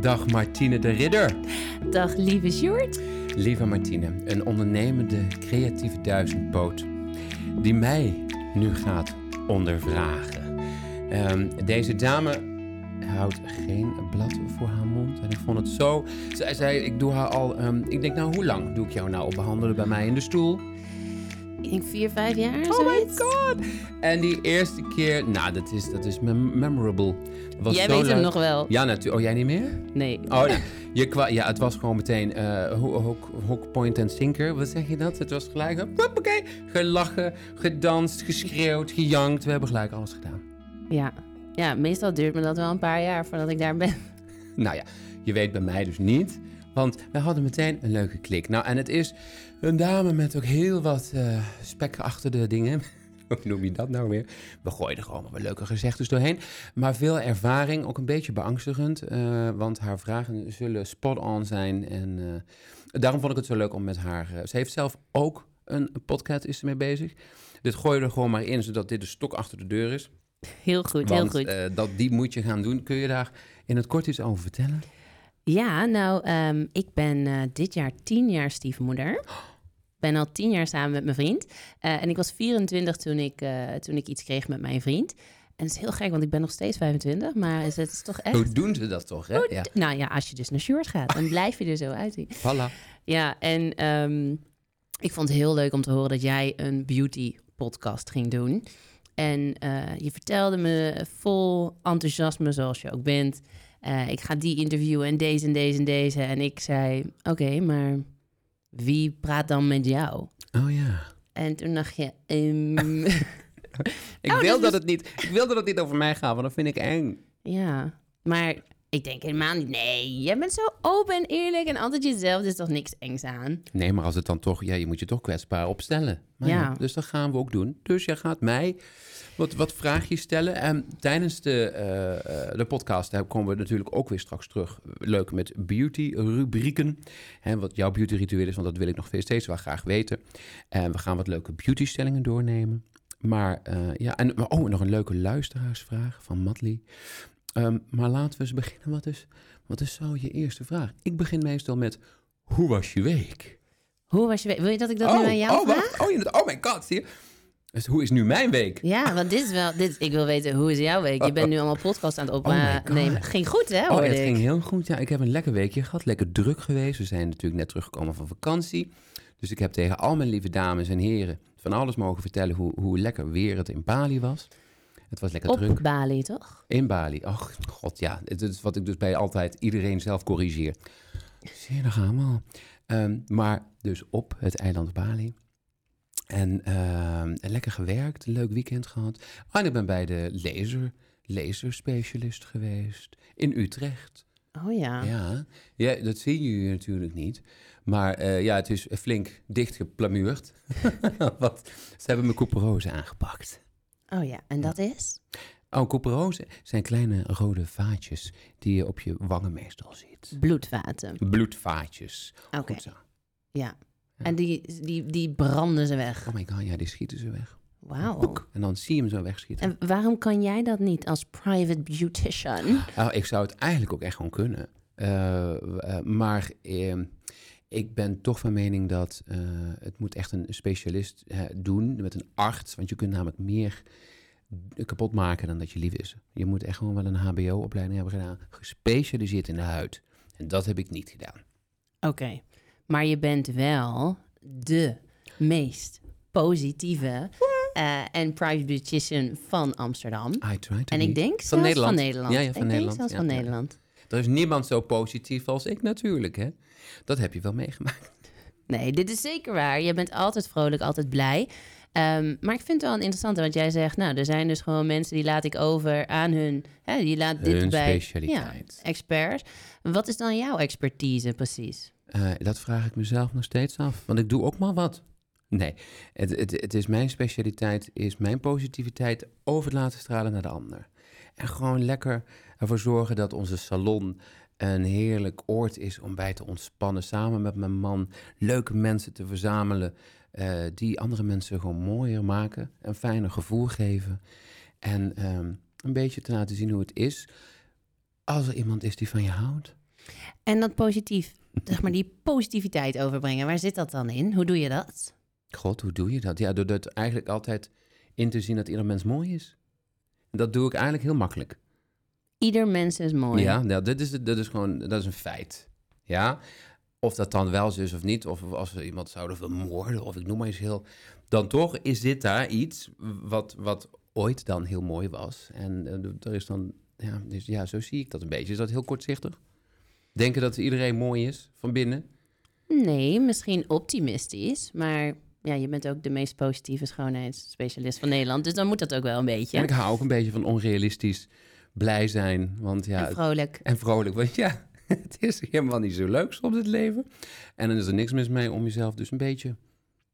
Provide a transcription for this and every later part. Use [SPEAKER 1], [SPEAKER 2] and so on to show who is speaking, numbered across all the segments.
[SPEAKER 1] Dag Martine de Ridder.
[SPEAKER 2] Dag lieve Sjoerd.
[SPEAKER 1] Lieve Martine, een ondernemende creatieve duizendpoot die mij nu gaat ondervragen. Ehm, deze dame houdt geen blad voor haar mond. En ik vond het zo. Zij zei: Ik doe haar al. ehm, ik denk, nou, hoe lang doe ik jou nou op behandelen bij mij in de stoel?
[SPEAKER 2] Ik denk vier, vijf jaar,
[SPEAKER 1] Oh my god! En die eerste keer, nou, dat is, dat is mem- memorable. Was
[SPEAKER 2] Jij weet hem nog wel.
[SPEAKER 1] Ja, natuurlijk. Oh, jij niet meer?
[SPEAKER 2] Nee.
[SPEAKER 1] Oh, nee. Je kwa- ja, het was gewoon meteen eh ho- hook, hook, point en sinker. Wat zeg je dat? Het was gelijk, hoppakee, gelachen, gedanst, geschreeuwd, gejankt. We hebben gelijk alles gedaan.
[SPEAKER 2] Ja. ja, meestal duurt me dat wel een paar jaar voordat ik daar ben.
[SPEAKER 1] Nou ja, je weet bij mij dus niet. Want we hadden meteen een leuke klik. Nou, en het is een dame met ook heel wat eh spek achter de dingen. Hoe noem je dat nou weer? We gooien er gewoon wat leuke gezegdes doorheen. Maar veel ervaring, ook een beetje beangstigend. eh, want haar vragen zullen spot-on zijn. En eh, daarom vond ik het zo leuk om met haar... ze heeft zelf ook een podcast, is ze mee bezig. Dit gooi je er gewoon maar in, zodat dit de stok achter de deur is.
[SPEAKER 2] Heel goed,
[SPEAKER 1] Want
[SPEAKER 2] heel goed.
[SPEAKER 1] dat, die moet je gaan doen. Kun je daar in het kort iets over vertellen?
[SPEAKER 2] Ja, nou, ehm, ik ben eh, dit jaar tien jaar stiefmoeder. ben al tien jaar samen met mijn vriend. Eh, en ik was 24 toen ik, eh, toen ik iets kreeg met mijn vriend. En het is heel gek, want ik ben nog steeds 25. Maar het is toch echt...
[SPEAKER 1] Hoe doen ze dat toch, hè? Ja,
[SPEAKER 2] Nou ja, als je dus naar Sjoerd gaat, dan blijf je er zo uitzien.
[SPEAKER 1] voilà.
[SPEAKER 2] Ja, en ehm, ik vond het heel leuk om te horen dat jij een beauty podcast ging doen. En je vertelde me vol enthousiasme, zoals je ook bent. Eh, ik ga die interviewen en deze en deze en deze. En ik zei, oké, maar wie praat dan met jou?
[SPEAKER 1] Oh ja.
[SPEAKER 2] En toen dacht je, ehm,
[SPEAKER 1] Ik,
[SPEAKER 2] Oh,
[SPEAKER 1] wil
[SPEAKER 2] dat
[SPEAKER 1] dat het niet, ik wil dat het niet over mij gaat, want dat vind ik eng.
[SPEAKER 2] ja, maar ik denk helemaal niet. Nee, jij bent zo open en eerlijk en altijd jezelf. Er is toch niks engs aan?
[SPEAKER 1] Nee, maar als het dan toch... Ja, je moet je toch kwetsbaar opstellen. Maar
[SPEAKER 2] Ja.
[SPEAKER 1] ja, dus dat gaan we ook doen. Dus jij gaat mij wat, wat vraagjes stellen. En tijdens de, eh, eh, de podcast daar komen we natuurlijk ook weer straks terug. Leuk met beauty-rubrieken. Wat jouw beauty-ritueel is, want dat wil ik nog steeds wel graag weten. En we gaan wat leuke beauty-stellingen doornemen. Maar eh, ja, en oh, nog een leuke luisteraarsvraag van Matli. Ehm, maar laten we eens beginnen. Wat is, wat is zo je eerste vraag? Ik begin meestal met, hoe was je week?
[SPEAKER 2] Hoe was je week? Wil je dat ik dat nu aan jou
[SPEAKER 1] oh,
[SPEAKER 2] vraag?
[SPEAKER 1] wacht. Oh, je, oh my god, zie je? Dus hoe is nu mijn week?
[SPEAKER 2] Ja, want dit is wel. Dit, ik wil weten, hoe is jouw week? Je bent nu allemaal podcast aan het
[SPEAKER 1] Oh
[SPEAKER 2] opnemen. Ging goed, hè?
[SPEAKER 1] Oh, het ging heel goed. Ja, ik heb een lekker weekje gehad. Lekker druk geweest. We zijn natuurlijk net teruggekomen van vakantie. Dus ik heb tegen al mijn lieve dames en heren van alles mogen vertellen hoe, hoe lekker weer het in Bali was. Het was lekker
[SPEAKER 2] Op
[SPEAKER 1] druk.
[SPEAKER 2] Bali, toch?
[SPEAKER 1] In Bali. Ach, god ja. Het is wat ik dus bij altijd iedereen zelf corrigeer. Zie je, daar gaan we al. Ehm, maar dus op het eiland Bali. En ehm, lekker gewerkt, een leuk weekend gehad. Oh, en ik ben bij de laser, laserspecialist geweest in Utrecht.
[SPEAKER 2] Oh ja.
[SPEAKER 1] Ja, ja dat zien jullie natuurlijk niet. Maar eh, ja, het is flink dichtgeplamuurd. Want ze hebben mijn couperose aangepakt.
[SPEAKER 2] Oh ja, en dat is?
[SPEAKER 1] Oh, couperose zijn kleine rode vaatjes die je op je wangen meestal ziet.
[SPEAKER 2] Bloedvaten.
[SPEAKER 1] Bloedvaatjes.
[SPEAKER 2] Oké. Ja. En die, die, die branden ze weg.
[SPEAKER 1] Oh my god, ja, die schieten ze weg.
[SPEAKER 2] Wauw.
[SPEAKER 1] En dan zie je hem zo wegschieten.
[SPEAKER 2] En waarom kan jij dat niet als private beautician?
[SPEAKER 1] Nou, ik zou het eigenlijk ook echt gewoon kunnen. Eh, eh, maar eh, ik ben toch van mening dat eh, het moet echt een specialist doen met een arts. Want je kunt namelijk meer kapot maken dan dat je lief is. Je moet echt gewoon wel een hbo-opleiding hebben gedaan. Gespecialiseerd in de huid. En dat heb ik niet gedaan.
[SPEAKER 2] Oké. Maar je bent wel de meest positieve eh, en private beautician van Amsterdam.
[SPEAKER 1] I try to
[SPEAKER 2] En
[SPEAKER 1] be.
[SPEAKER 2] ik denk
[SPEAKER 1] Van
[SPEAKER 2] zelfs
[SPEAKER 1] Nederland.
[SPEAKER 2] van Nederland.
[SPEAKER 1] Ja, ja,
[SPEAKER 2] Ik
[SPEAKER 1] van
[SPEAKER 2] denk
[SPEAKER 1] Nederland.
[SPEAKER 2] zelfs
[SPEAKER 1] Ja,
[SPEAKER 2] van
[SPEAKER 1] ja.
[SPEAKER 2] Nederland.
[SPEAKER 1] Er is niemand zo positief als ik natuurlijk, hè. Dat heb je wel meegemaakt.
[SPEAKER 2] Nee, dit is zeker waar. Je bent altijd vrolijk, altijd blij. Ehm, maar ik vind het wel een interessante, want jij zegt, nou, er zijn dus gewoon mensen die laat ik over aan hun, hè, die laat dit
[SPEAKER 1] Hun
[SPEAKER 2] bij
[SPEAKER 1] specialiteit.
[SPEAKER 2] Ja, experts. Wat is dan jouw expertise precies?
[SPEAKER 1] Eh, dat vraag ik mezelf nog steeds af. Want ik doe ook maar wat. Nee, het, het, het is mijn specialiteit, is mijn positiviteit over het laten stralen naar de ander. En gewoon lekker ervoor zorgen dat onze salon een heerlijk oord is om bij te ontspannen. Samen met mijn man leuke mensen te verzamelen eh, die andere mensen gewoon mooier maken. Een fijner gevoel geven. En ehm, een beetje te laten zien hoe het is als er iemand is die van je houdt.
[SPEAKER 2] En dat positief, zeg maar die positiviteit overbrengen, waar zit dat dan in? Hoe doe je dat?
[SPEAKER 1] God, hoe doe je dat? Ja, door het eigenlijk altijd in te zien dat ieder mens mooi is. En dat doe ik eigenlijk heel makkelijk.
[SPEAKER 2] Ieder mens is mooi.
[SPEAKER 1] Ja, nou, dit is, dit is gewoon dat is een feit. Ja, of dat dan wel zo is of niet, of als we iemand zouden vermoorden, of ik noem maar eens heel... Dan toch is dit daar iets wat, wat ooit dan heel mooi was. En uh, er is dan, ja, dus ja, zo zie ik dat een beetje. Is dat heel kortzichtig? Denken dat iedereen mooi is van binnen?
[SPEAKER 2] Nee, misschien optimistisch, maar ja, je bent ook de meest positieve schoonheidsspecialist van Nederland. Dus dan moet dat ook wel een beetje.
[SPEAKER 1] En ik hou ook een beetje van onrealistisch blij zijn. Want ja,
[SPEAKER 2] en vrolijk.
[SPEAKER 1] En vrolijk, want ja, het is helemaal niet zo leuk soms het leven. En dan is er niks mis mee om jezelf dus een beetje,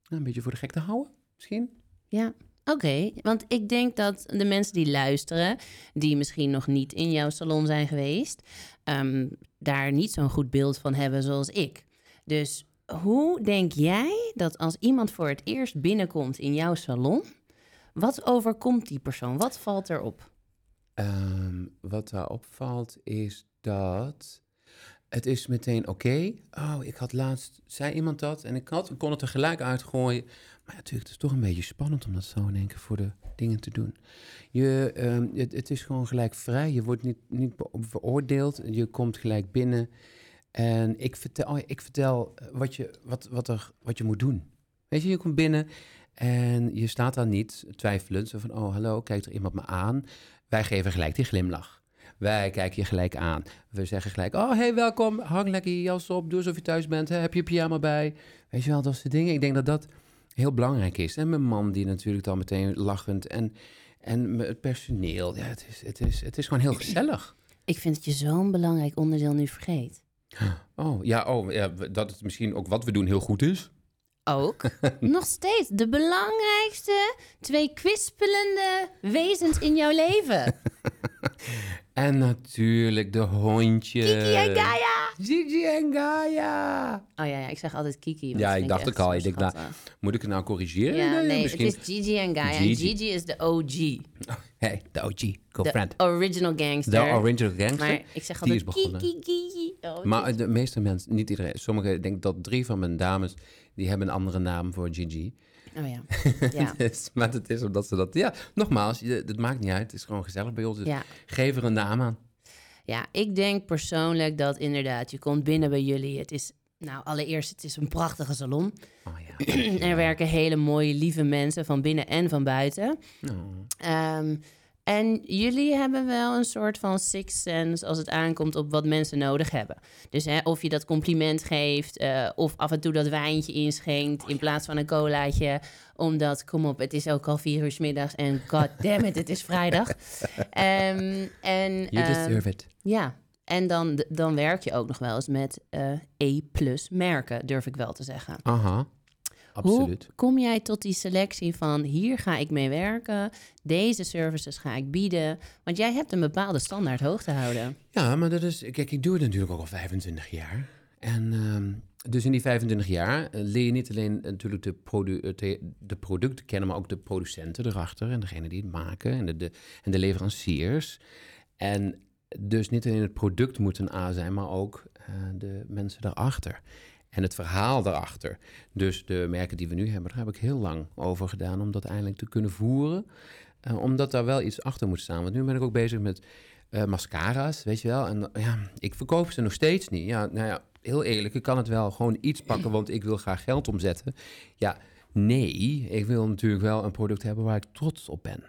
[SPEAKER 1] een beetje voor de gek te houden, misschien.
[SPEAKER 2] Ja, Oké, want ik denk dat de mensen die luisteren, die misschien nog niet in jouw salon zijn geweest, um, daar niet zo'n goed beeld van hebben zoals ik. Dus hoe denk jij dat als iemand voor het eerst binnenkomt in jouw salon, wat overkomt die persoon? Wat valt erop?
[SPEAKER 1] Um, wat daar opvalt is dat het is meteen oké. Oh, ik had laatst, zei iemand dat en ik, had, kon het er gelijk uitgooien. Maar natuurlijk, het is toch een beetje spannend om dat zo in keer voor de dingen te doen. Je, het, het, is gewoon gelijk vrij. Je wordt niet, niet veroordeeld. Je komt gelijk binnen. En ik vertel, oh, ik vertel eh, wat, je, wat, wat, er, wat je moet doen. Weet je, je komt binnen en je staat daar niet twijfelend. Zo van, oh hallo, kijkt er iemand me aan? Wij geven gelijk die glimlach. Wij kijken je gelijk aan. We zeggen gelijk, oh hey, welkom, hang lekker je jas op, doe alsof je thuis bent, hè? heb je pyjama bij. Weet je wel, dat soort dingen. Ik denk dat dat heel belangrijk is. En mijn man die natuurlijk dan meteen lachend en, en het personeel. Ja, het is, het, is, het is gewoon heel gezellig.
[SPEAKER 2] Ik vind dat je zo'n belangrijk onderdeel nu vergeet.
[SPEAKER 1] Oh, ja, oh, ja, dat het misschien ook wat we doen heel goed is.
[SPEAKER 2] Ook. Nog steeds de belangrijkste twee kwispelende wezens in jouw leven.
[SPEAKER 1] En natuurlijk de hondje.
[SPEAKER 2] Kiki en Gaia.
[SPEAKER 1] Gigi en Gaia.
[SPEAKER 2] Oh ja, ja ik zeg altijd Kiki.
[SPEAKER 1] Ja, ik dacht ook al. Ik denk, nou, moet ik het nou corrigeren?
[SPEAKER 2] Ja, nee, het is Gigi en Gaia. Gigi. En Gigi is de OG.
[SPEAKER 1] Hey, de OG. Girlfriend.
[SPEAKER 2] De original gangster.
[SPEAKER 1] De original gangster.
[SPEAKER 2] Maar ik zeg altijd Kiki, Kiki.
[SPEAKER 1] Oh, maar de meeste mensen, niet iedereen. Sommigen, ik denk dat drie van mijn dames, die hebben een andere naam voor Gigi.
[SPEAKER 2] Oh ja. ja.
[SPEAKER 1] dus, maar het is omdat ze dat... Ja, nogmaals, het maakt niet uit. Het is gewoon gezellig bij ons. Dus ja. geef er een naam aan.
[SPEAKER 2] Ja, ik denk persoonlijk dat inderdaad, je komt binnen bij jullie. Het is, nou, allereerst, het is een prachtige salon.
[SPEAKER 1] Oh, ja.
[SPEAKER 2] er werken hele mooie, lieve mensen van binnen en van buiten. Oh. Um, en jullie hebben wel een soort van sixth sense als het aankomt op wat mensen nodig hebben. Dus hè, of je dat compliment geeft, uh, of af en toe dat wijntje inschenkt in plaats van een colaatje. Omdat, kom op, het is ook al vier uur middags en god damn it, het is vrijdag. Um, en,
[SPEAKER 1] you deserve um, it.
[SPEAKER 2] Ja, en dan, dan werk je ook nog wel eens met uh, E-plus merken, durf ik wel te zeggen.
[SPEAKER 1] Aha. Absoluut.
[SPEAKER 2] Hoe kom jij tot die selectie van hier ga ik mee werken, deze services ga ik bieden? Want jij hebt een bepaalde standaard hoog te houden.
[SPEAKER 1] Ja, maar dat is, kijk, ik doe het natuurlijk ook al 25 jaar. En uh, dus in die 25 jaar eh, leer je niet alleen natuurlijk de, eh, de producten kennen, maar ook de producenten erachter en degene die het maken en de, en de leveranciers. En dus niet alleen het product moet een A zijn, maar ook de mensen daarachter en het verhaal daarachter. Dus de merken die we nu hebben, daar heb ik heel lang over gedaan om dat eindelijk te kunnen voeren. Omdat daar wel iets achter moet staan. Want nu ben ik ook bezig met mascara's, weet je wel. En ja, ik verkoop ze nog steeds niet. Ja, nou ja, heel eerlijk, ik kan het wel gewoon iets pakken, want ik wil graag geld omzetten. Ja, nee, ik wil natuurlijk wel een product hebben waar ik trots op ben.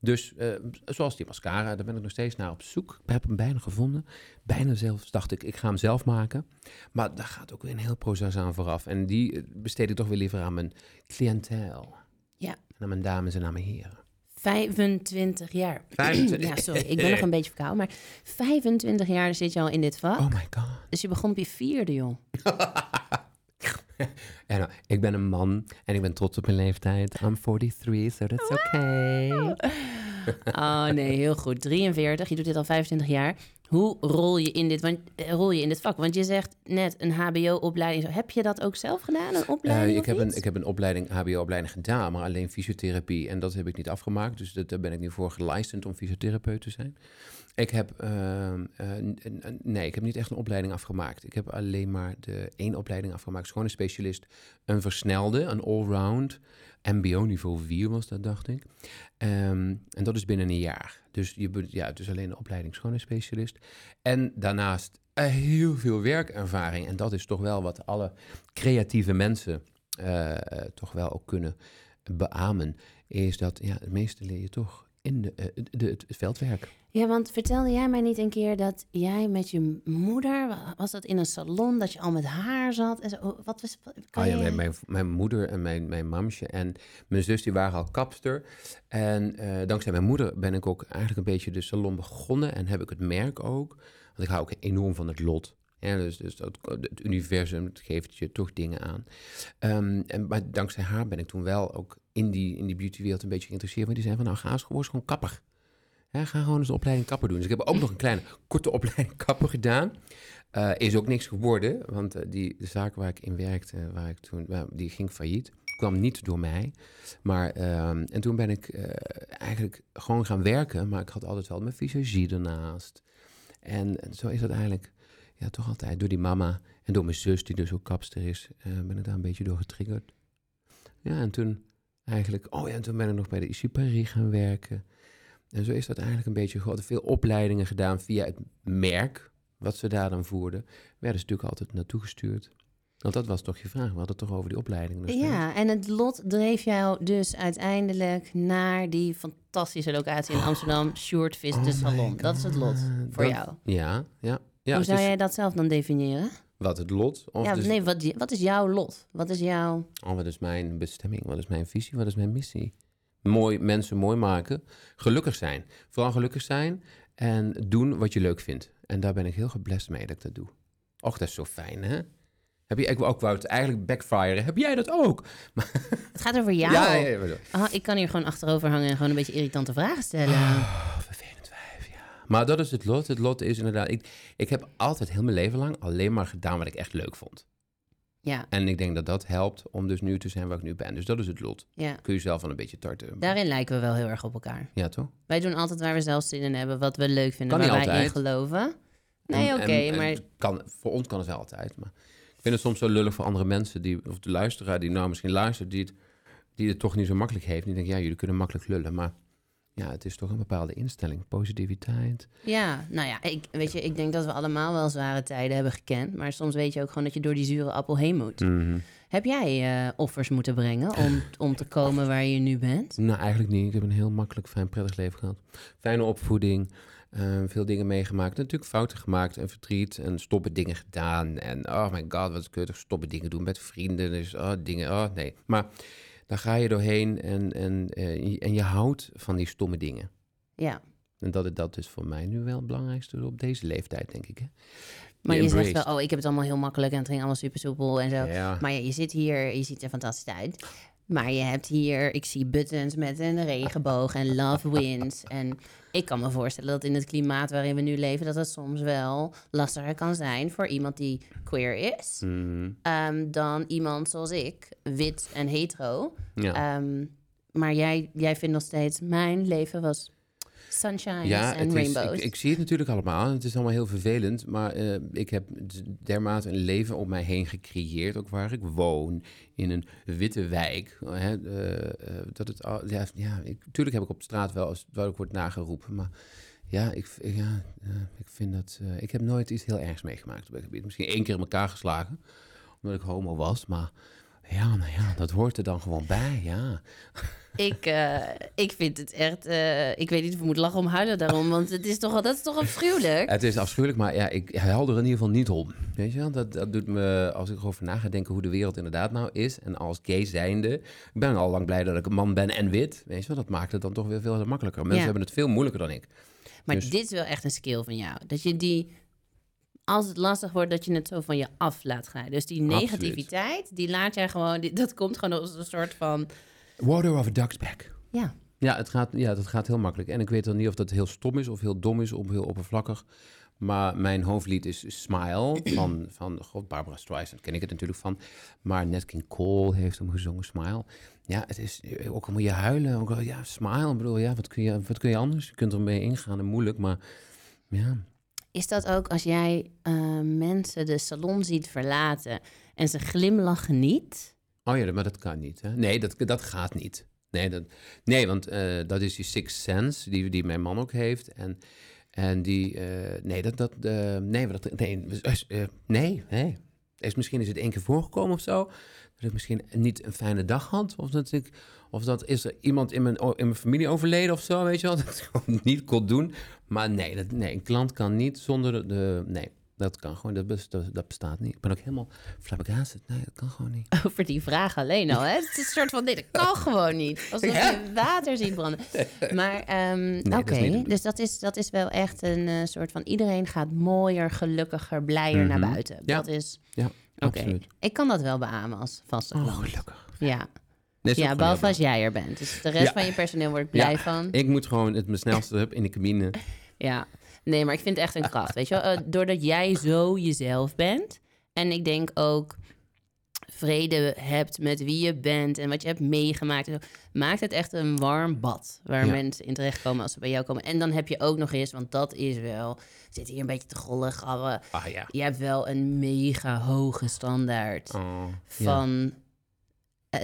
[SPEAKER 1] Dus uh, zoals die mascara, daar ben ik nog steeds naar op zoek. Ik heb hem bijna gevonden. Bijna zelfs dacht ik, ik ga hem zelf maken. Maar daar gaat ook weer een heel proces aan vooraf. En die eh, besteed ik toch weer liever aan mijn cliënteel.
[SPEAKER 2] Ja.
[SPEAKER 1] En aan mijn dames en aan mijn heren.
[SPEAKER 2] 25 jaar.
[SPEAKER 1] 25.
[SPEAKER 2] ja, sorry, ik ben nog een beetje verkouden. Maar 25 jaar zit je al in dit vak.
[SPEAKER 1] Oh my god.
[SPEAKER 2] Dus je begon op je vierde, joh.
[SPEAKER 1] nou, ik ben een man en ik ben trots op mijn leeftijd. I'm 43, so that's okay.
[SPEAKER 2] Oh nee, heel goed. 43, je doet dit al 25 jaar. Hoe rol je in dit, want, eh, rol je in dit vak? Want je zegt net een HBO-opleiding. Heb je dat ook zelf gedaan, een
[SPEAKER 1] Eh,
[SPEAKER 2] opleiding?
[SPEAKER 1] ik,
[SPEAKER 2] of
[SPEAKER 1] heb een, ik heb een opleiding, HBO-opleiding gedaan, maar alleen fysiotherapie. En dat heb ik niet afgemaakt. Dus dat, daar ben ik niet voor gelicensed om fysiotherapeut te zijn. Ik heb, ehm, eh, nee, ik heb niet echt een opleiding afgemaakt. Ik heb alleen maar de één opleiding afgemaakt. Gewoon een specialist. Een versnelde, een allround. MBO-niveau 4 was dat, dacht ik. Ehm, en dat is binnen een jaar. Dus je, ja, het is alleen een opleiding schone specialist. En daarnaast eh, heel veel werkervaring. En dat is toch wel wat alle creatieve mensen eh, toch wel ook kunnen beamen. Is dat ja, het meeste leer je toch in de, eh, de, het veldwerk.
[SPEAKER 2] Ja, want vertelde jij mij niet een keer dat jij met je moeder, wa- was dat in een salon, dat je al met haar zat? En zo, Oh, wat was, kan
[SPEAKER 1] Ah ja,
[SPEAKER 2] je-
[SPEAKER 1] mijn, mijn, mijn moeder en mijn, mijn mamsje en mijn zus die waren al kapster. En eh, dankzij mijn moeder ben ik ook eigenlijk een beetje de salon begonnen en heb ik het merk ook. Want ik hou ook enorm van het lot. Ja, dus dus dat, het universum het geeft je toch dingen aan. Ehm, en, maar dankzij haar ben ik toen wel ook in die, in die beautywereld een beetje geïnteresseerd. Want die zei van nou ga eens gewoon, kapper. Ga gewoon eens een opleiding kapper doen. Dus ik heb ook nog een kleine korte opleiding kapper gedaan. Eh, is ook niks geworden, want eh, die, de zaak waar ik in werkte, waar ik toen, die ging failliet. Kwam niet door mij. Maar, ehm, en toen ben ik eh, eigenlijk gewoon gaan werken, maar ik had altijd wel mijn visagie ernaast. En, en zo is dat eigenlijk ja, toch altijd door die mama en door mijn zus, die dus ook kapster is, ben ik daar een beetje door getriggerd. Ja, en toen eigenlijk, oh ja, en toen ben ik nog bij de IC Paris gaan werken. En zo is dat eigenlijk een beetje gewoon veel opleidingen gedaan via het merk, wat ze daar dan voerden. Werden ze natuurlijk altijd naartoe gestuurd. Want dat was toch je vraag, we hadden het toch over die opleidingen. dus
[SPEAKER 2] Ja, en het lot dreef jou dus uiteindelijk naar die fantastische locatie in Amsterdam, Sjoerd Vis de
[SPEAKER 1] Oh
[SPEAKER 2] Salon. Dat is het lot
[SPEAKER 1] God,
[SPEAKER 2] voor
[SPEAKER 1] dat-
[SPEAKER 2] jou.
[SPEAKER 1] Ja, ja. ja
[SPEAKER 2] Hoe zou
[SPEAKER 1] is-
[SPEAKER 2] jij dat zelf dan definiëren?
[SPEAKER 1] Wat, het lot? Of
[SPEAKER 2] ja,
[SPEAKER 1] dus-
[SPEAKER 2] nee, wat, wat is jouw lot? Wat is jouw...
[SPEAKER 1] Oh, wat is mijn bestemming? Wat is mijn visie? Wat is mijn missie? Mooi, mensen mooi maken. Gelukkig zijn. Vooral gelukkig zijn en doen wat je leuk vindt. En daar ben ik heel geblest mee dat ik dat doe. Och, dat is zo fijn, hè? Heb je, ik ook wou het eigenlijk backfiren. Heb jij dat ook?
[SPEAKER 2] Het gaat over jou.
[SPEAKER 1] ja, ja, ja.
[SPEAKER 2] Ah, ik kan hier gewoon achterover hangen en gewoon een beetje irritante vragen stellen.
[SPEAKER 1] Oh, ja. Maar dat is het lot. Het lot is inderdaad... Ik, ik heb altijd heel mijn leven lang alleen maar gedaan wat ik echt leuk vond.
[SPEAKER 2] Ja,
[SPEAKER 1] En ik denk dat dat helpt om dus nu te zijn waar ik nu ben. Dus dat is het lot.
[SPEAKER 2] ja.
[SPEAKER 1] Kun je zelf wel een beetje tarten.
[SPEAKER 2] Daarin lijken we wel heel erg op elkaar.
[SPEAKER 1] Ja, toch?
[SPEAKER 2] Wij doen altijd waar we zelf zin in hebben, wat we leuk vinden,
[SPEAKER 1] Kan
[SPEAKER 2] waar wij in geloven. Nee, oké, maar
[SPEAKER 1] Kan, voor ons kan het wel altijd. Maar ik vind het soms zo lullig voor andere mensen, die, of de luisteraar die nou misschien luistert, die het, die het toch niet zo makkelijk heeft. Die denkt, ja, jullie kunnen makkelijk lullen. Maar ja, het is toch een bepaalde instelling. Positiviteit.
[SPEAKER 2] ja, nou ja, ik, weet je, ik denk dat we allemaal wel zware tijden hebben gekend. Maar soms weet je ook gewoon dat je door die zure appel heen moet.
[SPEAKER 1] Mhm.
[SPEAKER 2] Heb jij eh, offers moeten brengen om, om te komen waar je nu bent?
[SPEAKER 1] Nou, eigenlijk niet. Ik heb een heel makkelijk, fijn, prettig leven gehad. Fijne opvoeding. eh, veel dingen meegemaakt. Natuurlijk fouten gemaakt en verdriet. En stoppen dingen gedaan. En oh my god, wat kun je toch stoppen dingen doen met vrienden. Dus oh, dingen, oh nee. Maar daar ga je doorheen en, en, eh, je- en je houdt van die stomme dingen.
[SPEAKER 2] Ja,
[SPEAKER 1] En dat, dat is voor mij nu wel het belangrijkste op deze leeftijd, denk ik. Hè?
[SPEAKER 2] maar je zegt wel, oh, ik heb het allemaal heel makkelijk en het ging allemaal super soepel en zo.
[SPEAKER 1] Ja.
[SPEAKER 2] Maar ja, je zit hier, je ziet er fantastisch uit. Maar je hebt hier, ik zie buttons met een regenboog en love wins. En ik kan me voorstellen dat in het klimaat waarin we nu leven, dat het soms wel lastiger kan zijn voor iemand die queer is.
[SPEAKER 1] Mhm.
[SPEAKER 2] ehm, dan iemand zoals ik, wit en hetero.
[SPEAKER 1] ja.
[SPEAKER 2] Ehm, maar jij, jij vindt nog steeds, mijn leven was sunshine
[SPEAKER 1] Ja,
[SPEAKER 2] en
[SPEAKER 1] het is,
[SPEAKER 2] rainbows.
[SPEAKER 1] ik, ik zie het natuurlijk allemaal. Het is allemaal heel vervelend. Maar eh, ik heb dermate een leven om mij heen gecreëerd. Ook waar ik woon. In een witte wijk. Hè, eh, eh, dat het, al- ja, ja, ik, tuurlijk heb ik op straat wel eens waar ik word nageroepen. Maar ja, ik, ja, ik vind dat... ik heb nooit iets heel ergs meegemaakt op dat gebied. Misschien één keer in elkaar geslagen. Omdat ik homo was. Maar ja, nou ja, dat hoort er dan gewoon bij. Ja.
[SPEAKER 2] Ik, eh, ik vind het echt... eh, ik weet niet of ik moet lachen om huilen daarom, want het is toch, dat is toch afschuwelijk?
[SPEAKER 1] Het is afschuwelijk, maar ja, ik huil er in ieder geval niet om. Weet je wel? Dat, dat doet me, als ik erover na ga denken hoe de wereld inderdaad nou is. En als gay zijnde, ik ben al lang blij dat ik een man ben en wit. Weet je wel, dat maakt het dan toch weer veel makkelijker. Mensen
[SPEAKER 2] Ja.
[SPEAKER 1] hebben het veel moeilijker dan ik.
[SPEAKER 2] Maar
[SPEAKER 1] Dus-
[SPEAKER 2] dit is wel echt een skill van jou. Dat je die, als het lastig wordt, dat je het zo van je af laat gaan. Dus die
[SPEAKER 1] Absoluut.
[SPEAKER 2] negativiteit, die laat jij gewoon, die, dat komt gewoon als een soort van,
[SPEAKER 1] Water of a duck's back.
[SPEAKER 2] ja,
[SPEAKER 1] Ja, het gaat, ja, dat gaat heel makkelijk. En ik weet dan niet of dat heel stom is of heel dom is of heel oppervlakkig. Maar mijn hoofdlied is Smile van, van God, Barbara Streisand ken ik het natuurlijk van. Maar Nat King Cole heeft hem gezongen, Smile. Ja, het is, ook al moet je huilen, ook al, ja, Smile. Ik bedoel, ja, wat kun, je, wat kun je anders? Je kunt er mee ingaan en moeilijk, maar ja.
[SPEAKER 2] Is dat ook als jij eh, mensen de salon ziet verlaten en ze glimlachen niet?
[SPEAKER 1] Oh ja, maar dat kan niet. Hè? Nee, dat, dat gaat niet. Nee, dat, nee want uh, dat is die sixth sense die, die mijn man ook heeft. En, en die, uh, nee, dat, dat, nee, dat, nee, nee, nee. Is, misschien is het één keer voorgekomen of zo. Dat ik misschien niet een fijne dag had. Of dat, ik, of dat is er iemand in mijn, in mijn familie overleden of zo, weet je wel. Dat ik gewoon niet kon doen. Maar nee, dat, nee, een klant kan niet zonder de, de nee, dat kan gewoon, dat, bestaat, dat bestaat niet. Ik ben ook helemaal flabbergasted. Nee, dat kan gewoon niet.
[SPEAKER 2] Over die vraag alleen al, hè? Het is een soort van, nee, dat kan gewoon niet. Alsof ja. je water ziet branden. Maar, um, nee, oké, dus dat is, dat is wel echt een uh, soort van... iedereen gaat mooier, gelukkiger, blijer mm -hmm. naar buiten.
[SPEAKER 1] Ja.
[SPEAKER 2] Dat is...
[SPEAKER 1] Ja,
[SPEAKER 2] Oké,
[SPEAKER 1] okay.
[SPEAKER 2] ik kan dat wel beamen als vaste
[SPEAKER 1] oh, gelukkig.
[SPEAKER 2] Ja. Ja, behalve als jij er bent. Dus de rest ja. van je personeel wordt blij
[SPEAKER 1] ja.
[SPEAKER 2] van.
[SPEAKER 1] Ik moet gewoon het mijn snelste up in de cabine.
[SPEAKER 2] Ja, Nee, maar ik vind het echt een kracht. Weet je wel? Uh, doordat jij zo jezelf bent. En ik denk ook vrede hebt met wie je bent en wat je hebt meegemaakt. Maakt het echt een warm bad waar ja. mensen in terechtkomen als ze bij jou komen. En dan heb je ook nog eens, want dat is wel... Zit hier een beetje te gollig. Ah,
[SPEAKER 1] ja.
[SPEAKER 2] Je hebt wel een mega hoge standaard
[SPEAKER 1] oh,
[SPEAKER 2] van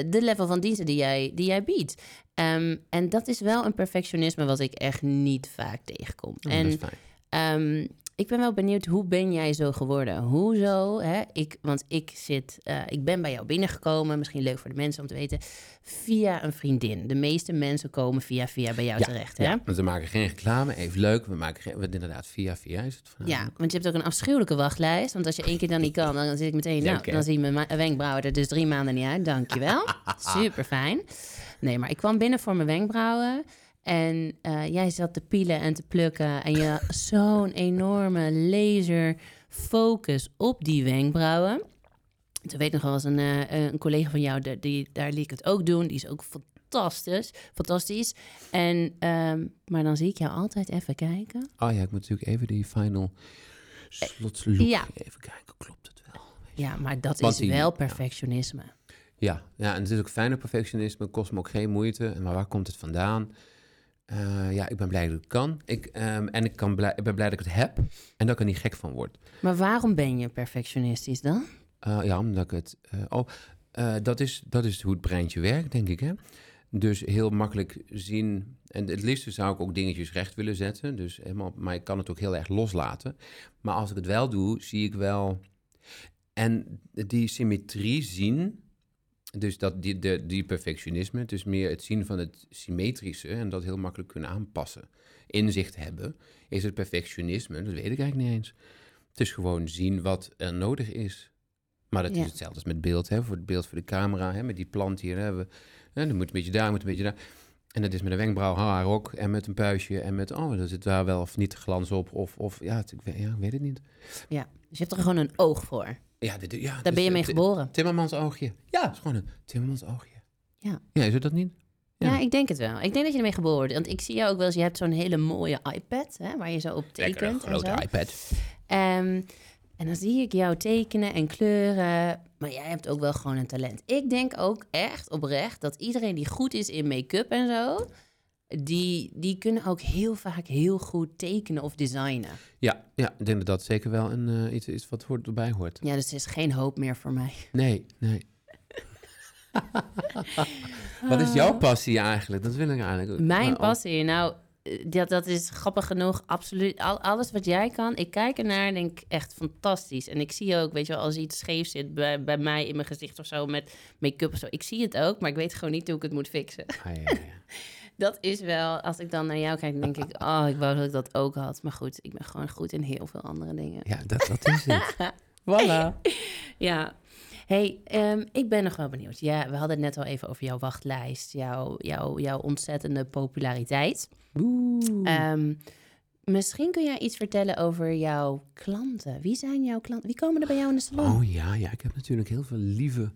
[SPEAKER 2] de level van diensten die jij, die jij biedt. Um, en dat is wel een perfectionisme wat ik echt niet vaak tegenkom.
[SPEAKER 1] Oh,
[SPEAKER 2] en
[SPEAKER 1] dat is fijn.
[SPEAKER 2] Um, ik ben wel benieuwd, hoe ben jij zo geworden? Hoezo? Hè? Ik, want ik, zit, uh, ik ben bij jou binnengekomen, misschien leuk voor de mensen om te weten, via een vriendin. De meeste mensen komen via via bij jou
[SPEAKER 1] ja,
[SPEAKER 2] terecht. Hè?
[SPEAKER 1] Ja, want we maken geen reclame, even leuk. We maken geen, we, inderdaad via via is het.
[SPEAKER 2] Ja, want je hebt ook een afschuwelijke wachtlijst. Want als je één keer dan niet kan, dan zit ik meteen, nou, dan zie je mijn wenkbrauwen er dus drie maanden niet uit. Dankjewel. Super fijn. Nee, maar ik kwam binnen voor mijn wenkbrauwen. En uh, jij zat te pielen en te plukken. En je had zo'n enorme laser focus op die wenkbrauwen. Toen weet ik nog wel eens een, uh, een collega van jou, die, die, daar liet ik het ook doen. Die is ook fantastisch. fantastisch. En, um, maar dan zie ik jou altijd even kijken.
[SPEAKER 1] Oh ja, ik moet natuurlijk even die final slotslook
[SPEAKER 2] Ja.
[SPEAKER 1] even kijken. Klopt het wel?
[SPEAKER 2] Ja, maar dat
[SPEAKER 1] Want
[SPEAKER 2] is
[SPEAKER 1] die-
[SPEAKER 2] wel
[SPEAKER 1] ja.
[SPEAKER 2] perfectionisme.
[SPEAKER 1] Ja, ja, en het is ook fijne perfectionisme, kost me ook geen moeite. Maar waar komt het vandaan? Eh, ja, ik ben blij dat ik het kan. Ik, ehm, en ik, kan blij, ik ben blij dat ik het heb en dat ik er niet gek van word.
[SPEAKER 2] Maar waarom ben je perfectionistisch dan?
[SPEAKER 1] Eh, ja, omdat ik het... eh, oh, dat, is, dat is hoe het breintje werkt, denk ik, hè? Dus heel makkelijk zien... En het liefste zou ik ook dingetjes recht willen zetten. Dus helemaal, maar ik kan het ook heel erg loslaten. Maar als ik het wel doe, zie ik wel... En die symmetrie zien... Dus dat die, de, die perfectionisme, dus meer het zien van het symmetrische... en dat heel makkelijk kunnen aanpassen. Inzicht hebben, is het perfectionisme. Dat weet ik eigenlijk niet eens. Het is gewoon zien wat er nodig is. Maar dat
[SPEAKER 2] Ja.
[SPEAKER 1] is hetzelfde als met beeld, hè, voor het beeld voor de camera, hè, met die plant hier hebben. Hè, dan moet een beetje daar, moet een beetje daar. En dat is met een wenkbrauw, haar ook, en met een puistje, en met, oh, er zit daar wel of niet glans op, of, of ja, het, ik, weet, ja, ik weet het niet.
[SPEAKER 2] Ja, dus je hebt er gewoon een oog voor.
[SPEAKER 1] Ja, dit, ja
[SPEAKER 2] Daar
[SPEAKER 1] dus,
[SPEAKER 2] ben je
[SPEAKER 1] eh,
[SPEAKER 2] mee geboren.
[SPEAKER 1] Timmermans oogje. Ja, het is gewoon een Timmermans oogje.
[SPEAKER 2] Ja.
[SPEAKER 1] Ja, is het dat niet?
[SPEAKER 2] Ja.
[SPEAKER 1] Ja.
[SPEAKER 2] ik denk het wel. Ik denk dat je ermee geboren wordt. Want ik zie jou ook wel eens, je hebt zo'n hele mooie iPad, hè, waar je zo op
[SPEAKER 1] Lekker een
[SPEAKER 2] tekent en
[SPEAKER 1] grote iPad.
[SPEAKER 2] Ehm, en dan zie ik jou tekenen en kleuren. Maar jij hebt ook wel gewoon een talent. Ik denk ook echt oprecht dat iedereen die goed is in make-up en zo... Die, die kunnen ook heel vaak heel goed tekenen of designen.
[SPEAKER 1] Ja, ja, ik denk dat dat zeker wel een, eh, iets is wat hoort, erbij hoort.
[SPEAKER 2] Ja, dus er is geen hoop meer voor mij.
[SPEAKER 1] Nee, nee. Wat is jouw passie eigenlijk? Dat wil ik eigenlijk ook.
[SPEAKER 2] Mijn
[SPEAKER 1] oh,
[SPEAKER 2] passie, nou, eh, dat, dat is grappig genoeg, absoluut. Al, alles wat jij kan, ik kijk ernaar en denk echt fantastisch. En ik zie ook, weet je wel, als iets scheef zit bij, bij mij in mijn gezicht of zo met make-up of zo. Ik zie het ook, maar ik weet gewoon niet hoe ik het moet fixen.
[SPEAKER 1] ah, ja, ja.
[SPEAKER 2] Dat is wel, als ik dan naar jou kijk, denk ik, oh, ik wou dat ik dat ook had. Maar goed, ik ben gewoon goed in heel veel andere dingen.
[SPEAKER 1] Ja, dat, dat is het. voilà.
[SPEAKER 2] Ja. Hey, ehm, ik ben nog wel benieuwd. Ja, we hadden het net al even over jouw wachtlijst, jouw, jouw, jouw ontzettende populariteit.
[SPEAKER 1] Oeh.
[SPEAKER 2] Ehm, misschien kun jij iets vertellen over jouw klanten. Wie zijn jouw klanten? Wie komen er bij jou in de salon?
[SPEAKER 1] Oh ja, ja, ik heb natuurlijk heel veel lieve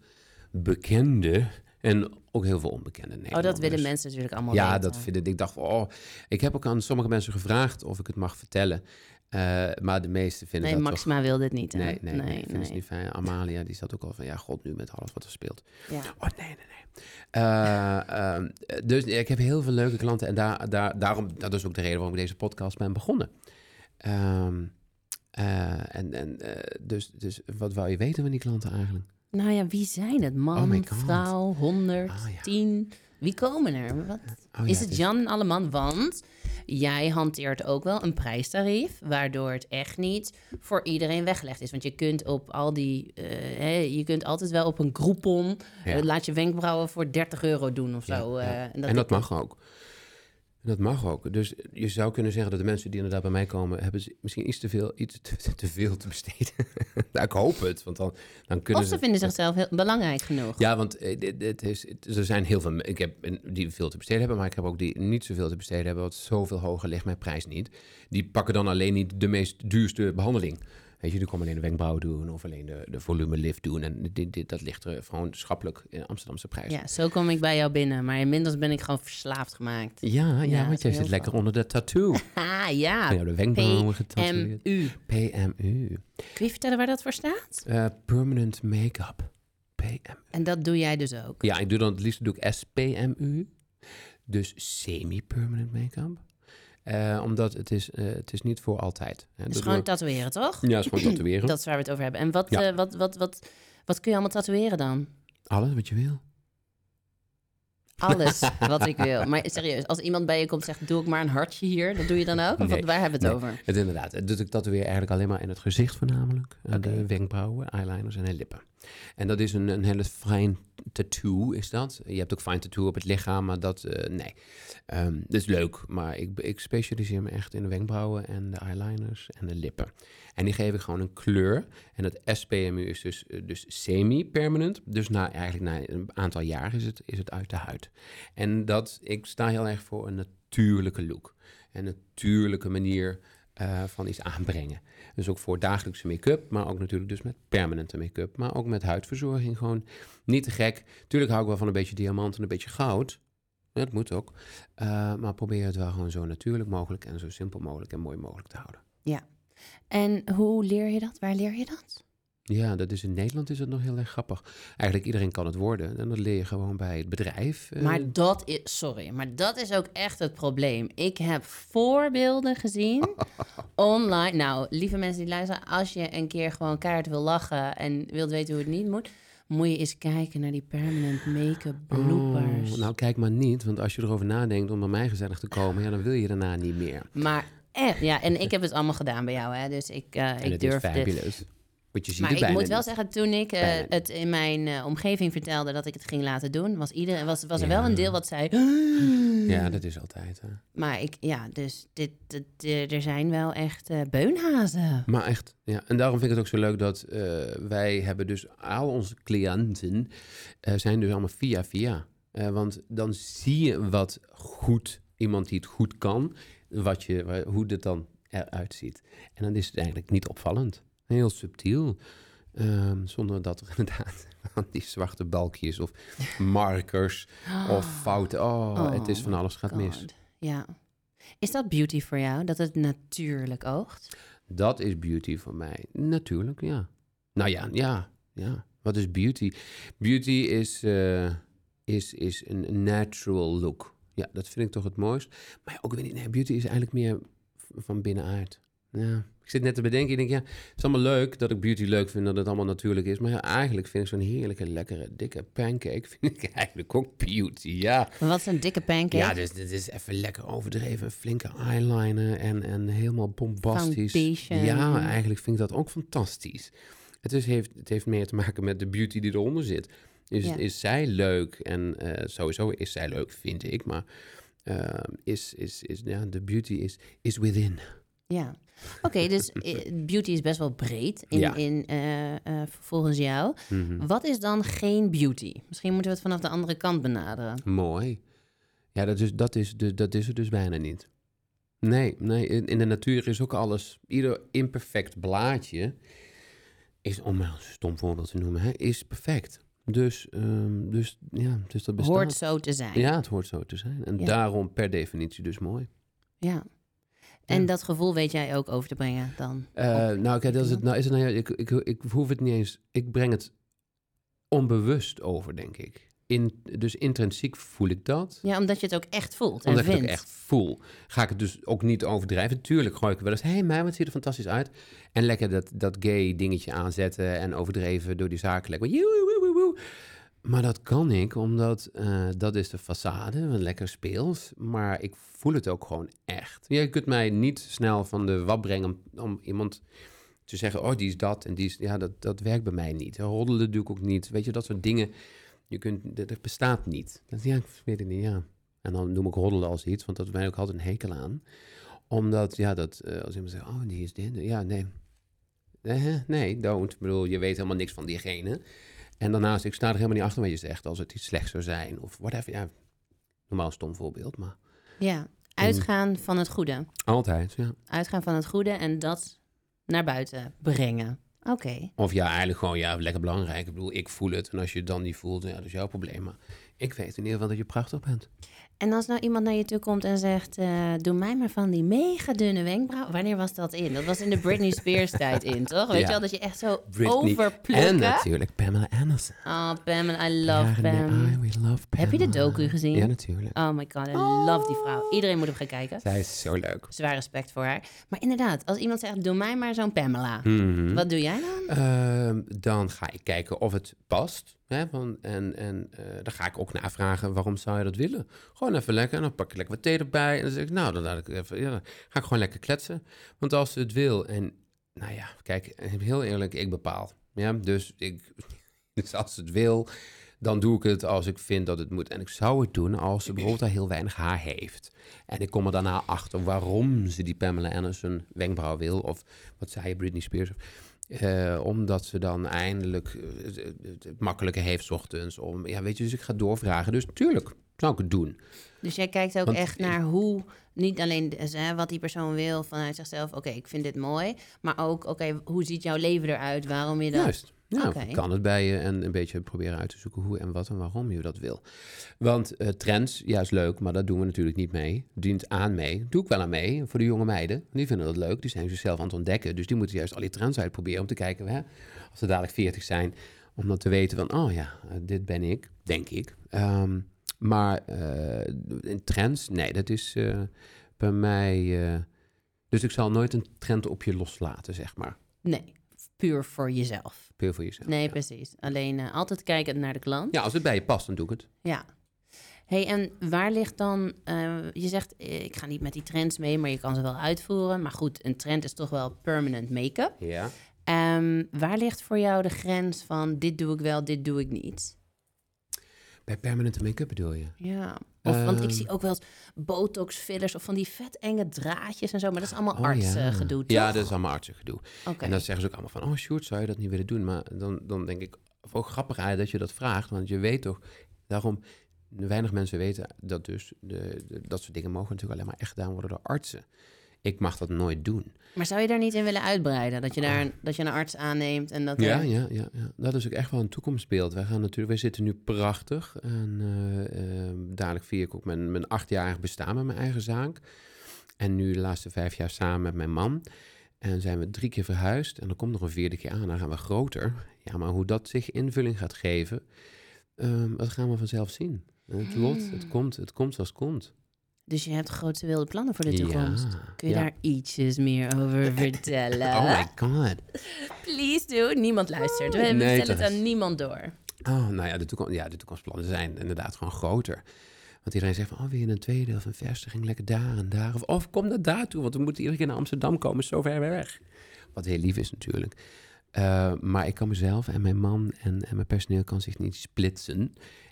[SPEAKER 1] bekenden En ook heel veel onbekende
[SPEAKER 2] Oh, dat willen mensen natuurlijk allemaal
[SPEAKER 1] Ja,
[SPEAKER 2] weten.
[SPEAKER 1] dat vind ik. Dacht, oh, ik heb ook aan sommige mensen gevraagd of ik het mag vertellen. Eh, maar de meesten vinden
[SPEAKER 2] Nee,
[SPEAKER 1] dat
[SPEAKER 2] Maxima wil dit niet, hè?
[SPEAKER 1] Nee, nee, nee,
[SPEAKER 2] nee.
[SPEAKER 1] vinden ze niet fijn. Amalia, die zat ook al van, ja, god, nu met alles wat er speelt.
[SPEAKER 2] Ja.
[SPEAKER 1] Oh, nee, nee, nee. Eh, ehm, dus ik heb heel veel leuke klanten. En daar, daar, daarom, dat is ook de reden waarom ik deze podcast ben begonnen. Ehm, eh, en en dus, dus wat wou je weten van die klanten eigenlijk?
[SPEAKER 2] Nou ja, wie zijn het?
[SPEAKER 1] Oh
[SPEAKER 2] Man, vrouw, 100,
[SPEAKER 1] Ah, ja.
[SPEAKER 2] 10? Wie komen er? Wat?
[SPEAKER 1] Oh,
[SPEAKER 2] is het
[SPEAKER 1] dus-
[SPEAKER 2] Jan en Alleman? Want jij hanteert ook wel een prijstarief, waardoor het echt niet voor iedereen weggelegd is. Want je kunt op al die, eh, je kunt altijd wel op een Groupon,
[SPEAKER 1] Ja.
[SPEAKER 2] eh, laat je wenkbrauwen voor 30 euro doen of zo. eh, En
[SPEAKER 1] dat mag ook. Dat mag ook. Dus je zou kunnen zeggen dat de mensen die inderdaad bij mij komen, hebben ze misschien iets te veel, iets te, te veel te besteden. nou, ik hoop het, want dan, dan kunnen
[SPEAKER 2] Of ze vinden zichzelf heel belangrijk genoeg.
[SPEAKER 1] Ja, want eh, dit is, het- er zijn heel veel. Ik heb die veel te besteden hebben, maar ik heb ook die niet zoveel te besteden hebben. Want zoveel hoger ligt mijn prijs niet. Die pakken dan alleen niet de meest duurste behandeling. Weet je, die komen alleen de wenkbrauw doen of alleen de, de volume lift doen. En dit, dit, dat ligt er gewoon schappelijk in Amsterdamse prijs.
[SPEAKER 2] Ja, zo kom ik bij jou binnen. Maar inmiddels ben ik gewoon verslaafd gemaakt.
[SPEAKER 1] Ja, ja,
[SPEAKER 2] Ja,
[SPEAKER 1] want jij zit lekker onder de tattoo.
[SPEAKER 2] Ah ja,
[SPEAKER 1] Ja, de wenkbrauwen getatoeëerd.
[SPEAKER 2] PMU.
[SPEAKER 1] PMU.
[SPEAKER 2] Kun je vertellen waar dat voor staat?
[SPEAKER 1] Eh, permanent make-up. PMU.
[SPEAKER 2] En dat doe jij dus ook.
[SPEAKER 1] Ja, ik doe dan het liefst doe ik SPMU. Dus semi-permanent make-up. Eh, omdat het is, eh, het is niet voor altijd.
[SPEAKER 2] Het is
[SPEAKER 1] Dat
[SPEAKER 2] gewoon tatoeëren, toch?
[SPEAKER 1] ja, het is gewoon tatoeëren.
[SPEAKER 2] Dat is waar we het over hebben. En wat,
[SPEAKER 1] Ja.
[SPEAKER 2] eh, wat, wat, wat, wat kun je allemaal tatoeëren dan?
[SPEAKER 1] Alles wat je wil.
[SPEAKER 2] Alles wat ik wil. Maar serieus, als iemand bij je komt en zegt, doe ik maar een hartje hier, dat doe je dan ook? Of
[SPEAKER 1] Nee,
[SPEAKER 2] waar hebben we het
[SPEAKER 1] nee.
[SPEAKER 2] over?
[SPEAKER 1] Het inderdaad. Doe ik tatoeëer eigenlijk alleen maar in het gezicht voornamelijk. De wenkbrauwen, eyeliners en de lippen. En dat is een, een hele fijn tattoo, is dat. Je hebt ook fijn tattoo op het lichaam, maar dat, eh, nee. Ehm dat is leuk, maar ik, ik specialiseer me echt in de wenkbrauwen en de eyeliners en de lippen. En die geef ik gewoon een kleur. En het SPMU is dus, eh, dus semi-permanent. Dus na, eigenlijk na een aantal jaar is het, is het uit de huid. En dat, ik sta heel erg voor een natuurlijke look. Een natuurlijke manier eh, van iets aanbrengen. Dus ook voor dagelijkse make-up, maar ook natuurlijk dus met permanente make-up. Maar ook met huidverzorging gewoon niet te gek. Tuurlijk hou ik wel van een beetje diamant en een beetje goud. Dat moet ook. Eh, maar probeer het wel gewoon zo natuurlijk mogelijk en zo simpel mogelijk en mooi mogelijk te houden.
[SPEAKER 2] En hoe leer je dat? Waar leer je dat?
[SPEAKER 1] Ja, dat is in Nederland is het nog heel erg grappig. Eigenlijk iedereen kan het worden. En dat leer je gewoon bij het bedrijf. eh.
[SPEAKER 2] Maar dat is, sorry, maar dat is ook echt het probleem. Ik heb voorbeelden gezien online. Nou, lieve mensen die luisteren, als je een keer gewoon keihard wil lachen en wilt weten hoe het niet moet, moet je eens kijken naar die permanent make-up bloopers.
[SPEAKER 1] Oh, nou, kijk maar niet. Want als je erover nadenkt om bij mij gezellig te komen, ja, dan wil je daarna niet meer.
[SPEAKER 2] Maar echt, ja, en ik heb het allemaal gedaan bij jou, hè, dus ik,
[SPEAKER 1] En
[SPEAKER 2] ik
[SPEAKER 1] het
[SPEAKER 2] durf dit.
[SPEAKER 1] Want je ziet
[SPEAKER 2] Maar ik
[SPEAKER 1] bijna
[SPEAKER 2] moet wel
[SPEAKER 1] niet.
[SPEAKER 2] zeggen, toen ik eh, het in mijn eh, omgeving vertelde dat ik het ging laten doen, was, iedereen, was, was er wel een deel wat zei.
[SPEAKER 1] Ja, dat is altijd. Hè.
[SPEAKER 2] Maar ik, ja, dus dit, dit, dit- er zijn wel echt eh, beunhazen.
[SPEAKER 1] Maar echt, ja. En daarom vind ik het ook zo leuk dat eh, wij hebben dus al onze cliënten eh, zijn dus allemaal via via. Eh, want dan zie je wat goed, iemand die het goed kan, wat je, hoe dit dan eruit ziet. En dan is het eigenlijk niet opvallend. Heel subtiel. Ehm, zonder dat er inderdaad die zwarte balkjes of markers of fouten. Oh, het is van alles gaat mis.
[SPEAKER 2] Ja. Is dat beauty voor jou? Dat het natuurlijk oogt?
[SPEAKER 1] Dat is beauty voor mij. Natuurlijk, ja. Nou ja, ja, ja. Wat is beauty? Beauty is, eh, is, is een natural look. Ja, dat vind ik toch het mooist. Maar ook weer niet. Nee, beauty is eigenlijk meer van binnenuit. Ja. Ik zit net te bedenken. Ik denk, ja, het is allemaal leuk dat ik beauty leuk vind, dat het allemaal natuurlijk is. Maar ja, eigenlijk vind ik zo'n heerlijke, lekkere, dikke pancake, vind ik eigenlijk ook beauty. Ja,
[SPEAKER 2] Maar wat is een dikke pancake?
[SPEAKER 1] ja, dus dit is even lekker overdreven. Flinke eyeliner en, en helemaal bombastisch.
[SPEAKER 2] Foundation.
[SPEAKER 1] Ja, eigenlijk vind ik dat ook fantastisch. Het, is, heeft, het heeft meer te maken met de beauty die eronder zit. Is,
[SPEAKER 2] Ja.
[SPEAKER 1] is zij leuk? En eh, sowieso is zij leuk, vind ik. Maar eh, is, is, is, ja, de beauty is, is within.
[SPEAKER 2] Ja. Oké, dus eh, beauty is best wel breed in,
[SPEAKER 1] Ja.
[SPEAKER 2] in, eh, eh, volgens jou.
[SPEAKER 1] Mhm.
[SPEAKER 2] Wat is dan geen beauty? Misschien moeten we het vanaf de andere kant benaderen.
[SPEAKER 1] Mooi. Ja, dat is, dat, is dat is het dus bijna niet. Nee, nee in, in de natuur is ook alles. Ieder imperfect blaadje is, om maar een stom voorbeeld te noemen, hè, is perfect. Dus, ehm, dus ja, dus dat bestaat.
[SPEAKER 2] Hoort zo te zijn.
[SPEAKER 1] Ja, het hoort zo te zijn. En
[SPEAKER 2] Ja.
[SPEAKER 1] daarom per definitie dus mooi.
[SPEAKER 2] Ja. En
[SPEAKER 1] Ja.
[SPEAKER 2] dat gevoel weet jij ook over te brengen dan?
[SPEAKER 1] Eh, nou, kijk, dat is het, nou, is het nou, ja, ik, ik, ik hoef het niet eens. Ik breng het onbewust over, denk ik. In, dus intrinsiek voel ik dat.
[SPEAKER 2] Ja, omdat je het ook echt voelt en
[SPEAKER 1] Omdat ik het
[SPEAKER 2] vindt.
[SPEAKER 1] ook echt voel. Ga ik het dus ook niet overdrijven. Tuurlijk gooi ik wel eens... Hé, hey, mij, wat ziet er fantastisch uit. En lekker dat, dat gay dingetje aanzetten... en overdreven door die zaken. Lekker... woe, woe, woe, woe. Maar dat kan ik, omdat eh, dat is de façade. wat Lekker speels. Maar ik voel het ook gewoon echt. Je kunt mij niet snel van de wap brengen... om, iemand te zeggen... oh, die is dat en die is... Ja, dat, dat werkt bij mij niet. Roddelen doe ik ook niet. Weet je, dat soort dingen... Je kunt, dat, bestaat niet. Dat, ja, ik weet het niet, ja. En dan noem ik roddelen als iets, want dat ben ik ook altijd een hekel aan. Omdat, ja, dat eh, als iemand zegt, oh, die is dit. Ja, nee. Eh, nee, don't. Ik bedoel, je weet helemaal niks van diegene. En daarnaast, ik sta er helemaal niet achter wat je zegt als het iets slechts zou zijn. Of whatever, ja. Normaal een stom voorbeeld, maar
[SPEAKER 2] Ja, uitgaan van het goede.
[SPEAKER 1] altijd, ja.
[SPEAKER 2] Uitgaan van het goede en dat naar buiten brengen. Oké.
[SPEAKER 1] Of ja, eigenlijk gewoon, ja, lekker belangrijk. Ik bedoel, ik voel het. En als je het dan niet voelt, ja, dat is jouw probleem. Maar ik weet in ieder geval dat je prachtig bent.
[SPEAKER 2] En als nou iemand naar je toe komt en zegt... eh, doe mij maar van die mega dunne wenkbrauw. Wanneer was dat in? Dat was in de Britney Spears tijd in, toch? Weet
[SPEAKER 1] Ja.
[SPEAKER 2] je wel, dat je echt zo
[SPEAKER 1] Britney. En
[SPEAKER 2] overplukken.
[SPEAKER 1] natuurlijk Pamela Anderson.
[SPEAKER 2] Oh, Pam, en I love Pam.
[SPEAKER 1] we love
[SPEAKER 2] Heb je de
[SPEAKER 1] Pamela.
[SPEAKER 2] docu gezien?
[SPEAKER 1] Ja, natuurlijk.
[SPEAKER 2] Oh my god, I love die vrouw. Iedereen moet hem gaan kijken.
[SPEAKER 1] Zij is zo leuk.
[SPEAKER 2] Zwaar respect voor haar. Maar inderdaad, als iemand zegt, doe mij maar zo'n Pamela.
[SPEAKER 1] Mhm.
[SPEAKER 2] Wat doe jij dan?
[SPEAKER 1] Ehm, dan ga ik kijken of het past. Hè, van, en en eh, dan ga ik ook navragen, waarom zou je dat willen? Gewoon even lekker, en dan pak ik lekker wat thee erbij. En dan zeg ik, nou, dan, laat ik even, ja, dan ga ik gewoon lekker kletsen. Want als ze het wil, en nou ja, kijk, heel eerlijk, ik bepaal. Ja, dus, ik, dus als ze het wil, dan doe ik het als ik vind dat het moet. En ik zou het doen als ze bijvoorbeeld al heel weinig haar heeft. En ik kom er daarna achter waarom ze die Pamela Anderson wenkbrauw wil. Of wat zei je, Britney Spears. Eh, omdat ze dan eindelijk eh, het, makkelijke heeft ochtends. Om, ja, weet je, dus ik ga doorvragen. Dus tuurlijk zou ik het doen.
[SPEAKER 2] Dus jij kijkt ook
[SPEAKER 1] Want
[SPEAKER 2] echt naar hoe, niet alleen hè, wat die persoon wil vanuit zichzelf. Oké, ik vind dit mooi. Maar ook, oké, hoe ziet jouw leven eruit? Waarom je dat...
[SPEAKER 1] Juist. Ja, kan het bij je en een beetje proberen uit te zoeken hoe en wat en waarom je dat wil. Want eh, trends, ja, is leuk, maar dat doen we natuurlijk niet mee. Dient aan mee. Doe ik wel aan mee voor de jonge meiden. Die vinden dat leuk. Die zijn zichzelf aan het ontdekken. Dus die moeten juist al die trends uitproberen om te kijken, hè, als ze dadelijk 40 zijn, om dan te weten van, oh ja, eh, dit ben ik, denk ik. Ehm, maar in trends, nee, dat is bij mij. dus ik zal nooit een trend op je loslaten, zeg maar.
[SPEAKER 2] Nee, puur voor jezelf.
[SPEAKER 1] Puur voor jezelf.
[SPEAKER 2] Nee,
[SPEAKER 1] ja.
[SPEAKER 2] precies. Alleen eh, altijd kijken naar de klant.
[SPEAKER 1] Ja, als het bij je past, dan doe ik het.
[SPEAKER 2] Ja. hey, en waar ligt dan... eh, je zegt, eh, ik ga niet met die trends mee, maar je kan ze wel uitvoeren. Maar goed, een trend is toch wel permanent make-up.
[SPEAKER 1] Ja.
[SPEAKER 2] Ehm, waar ligt voor jou de grens van dit doe ik wel, dit doe ik niet?
[SPEAKER 1] Bij permanente make-up bedoel je?
[SPEAKER 2] Ja. Of, want ik
[SPEAKER 1] Ehm.
[SPEAKER 2] zie ook wel botox fillers of van die vet enge draadjes en zo. Maar dat is allemaal
[SPEAKER 1] Oh,
[SPEAKER 2] artsengedoe,
[SPEAKER 1] Ja, dat is allemaal artsengedoe.
[SPEAKER 2] Oké.
[SPEAKER 1] En dan zeggen ze ook allemaal van, oh Sjoerd, zou je dat niet willen doen? Maar dan, dan denk ik, of ook grappig eigenlijk dat je dat vraagt. Want je weet toch, daarom, weinig mensen weten dat dus, de, de- dat soort dingen mogen natuurlijk alleen maar echt gedaan worden door artsen. Ik mag dat nooit doen.
[SPEAKER 2] Maar zou je daar niet in willen uitbreiden? Dat je, daar, een- dat je een arts aanneemt en dat...
[SPEAKER 1] Ja,
[SPEAKER 2] er-
[SPEAKER 1] ja, ja, ja, dat is ook echt wel een toekomstbeeld. Wij gaan natuurlijk, wij zitten nu prachtig. En eh, eh, dadelijk vier ik ook mijn, mijn achtjarig bestaan met mijn eigen zaak. En nu de laatste vijf jaar samen met mijn man. En zijn we drie keer verhuisd. En dan komt nog een vierde keer aan. Dan gaan we groter. Ja, maar hoe dat zich invulling gaat geven, ehm, dat gaan we vanzelf zien. En Het lot, het komt, het komt zoals het komt.
[SPEAKER 2] Dus je hebt grote wilde plannen voor de toekomst.
[SPEAKER 1] Ja,
[SPEAKER 2] Kun je
[SPEAKER 1] ja.
[SPEAKER 2] daar ietsjes meer over vertellen?
[SPEAKER 1] Oh my god.
[SPEAKER 2] Please do. Niemand luistert. We, we
[SPEAKER 1] Nee,
[SPEAKER 2] stellen
[SPEAKER 1] toch
[SPEAKER 2] het aan niemand door.
[SPEAKER 1] Oh, nou ja, de, toekom ja, de toekomstplannen zijn inderdaad gewoon groter. Want iedereen zegt van, oh, je een tweede of een vestiging? Lekker daar en daar. Of, of kom naar daar toe, want we moeten iedere keer naar Amsterdam komen, zo ver weg. Wat heel lief is natuurlijk. Eh, maar ik kan mezelf en mijn man en, en mijn personeel kan zich niet splitsen.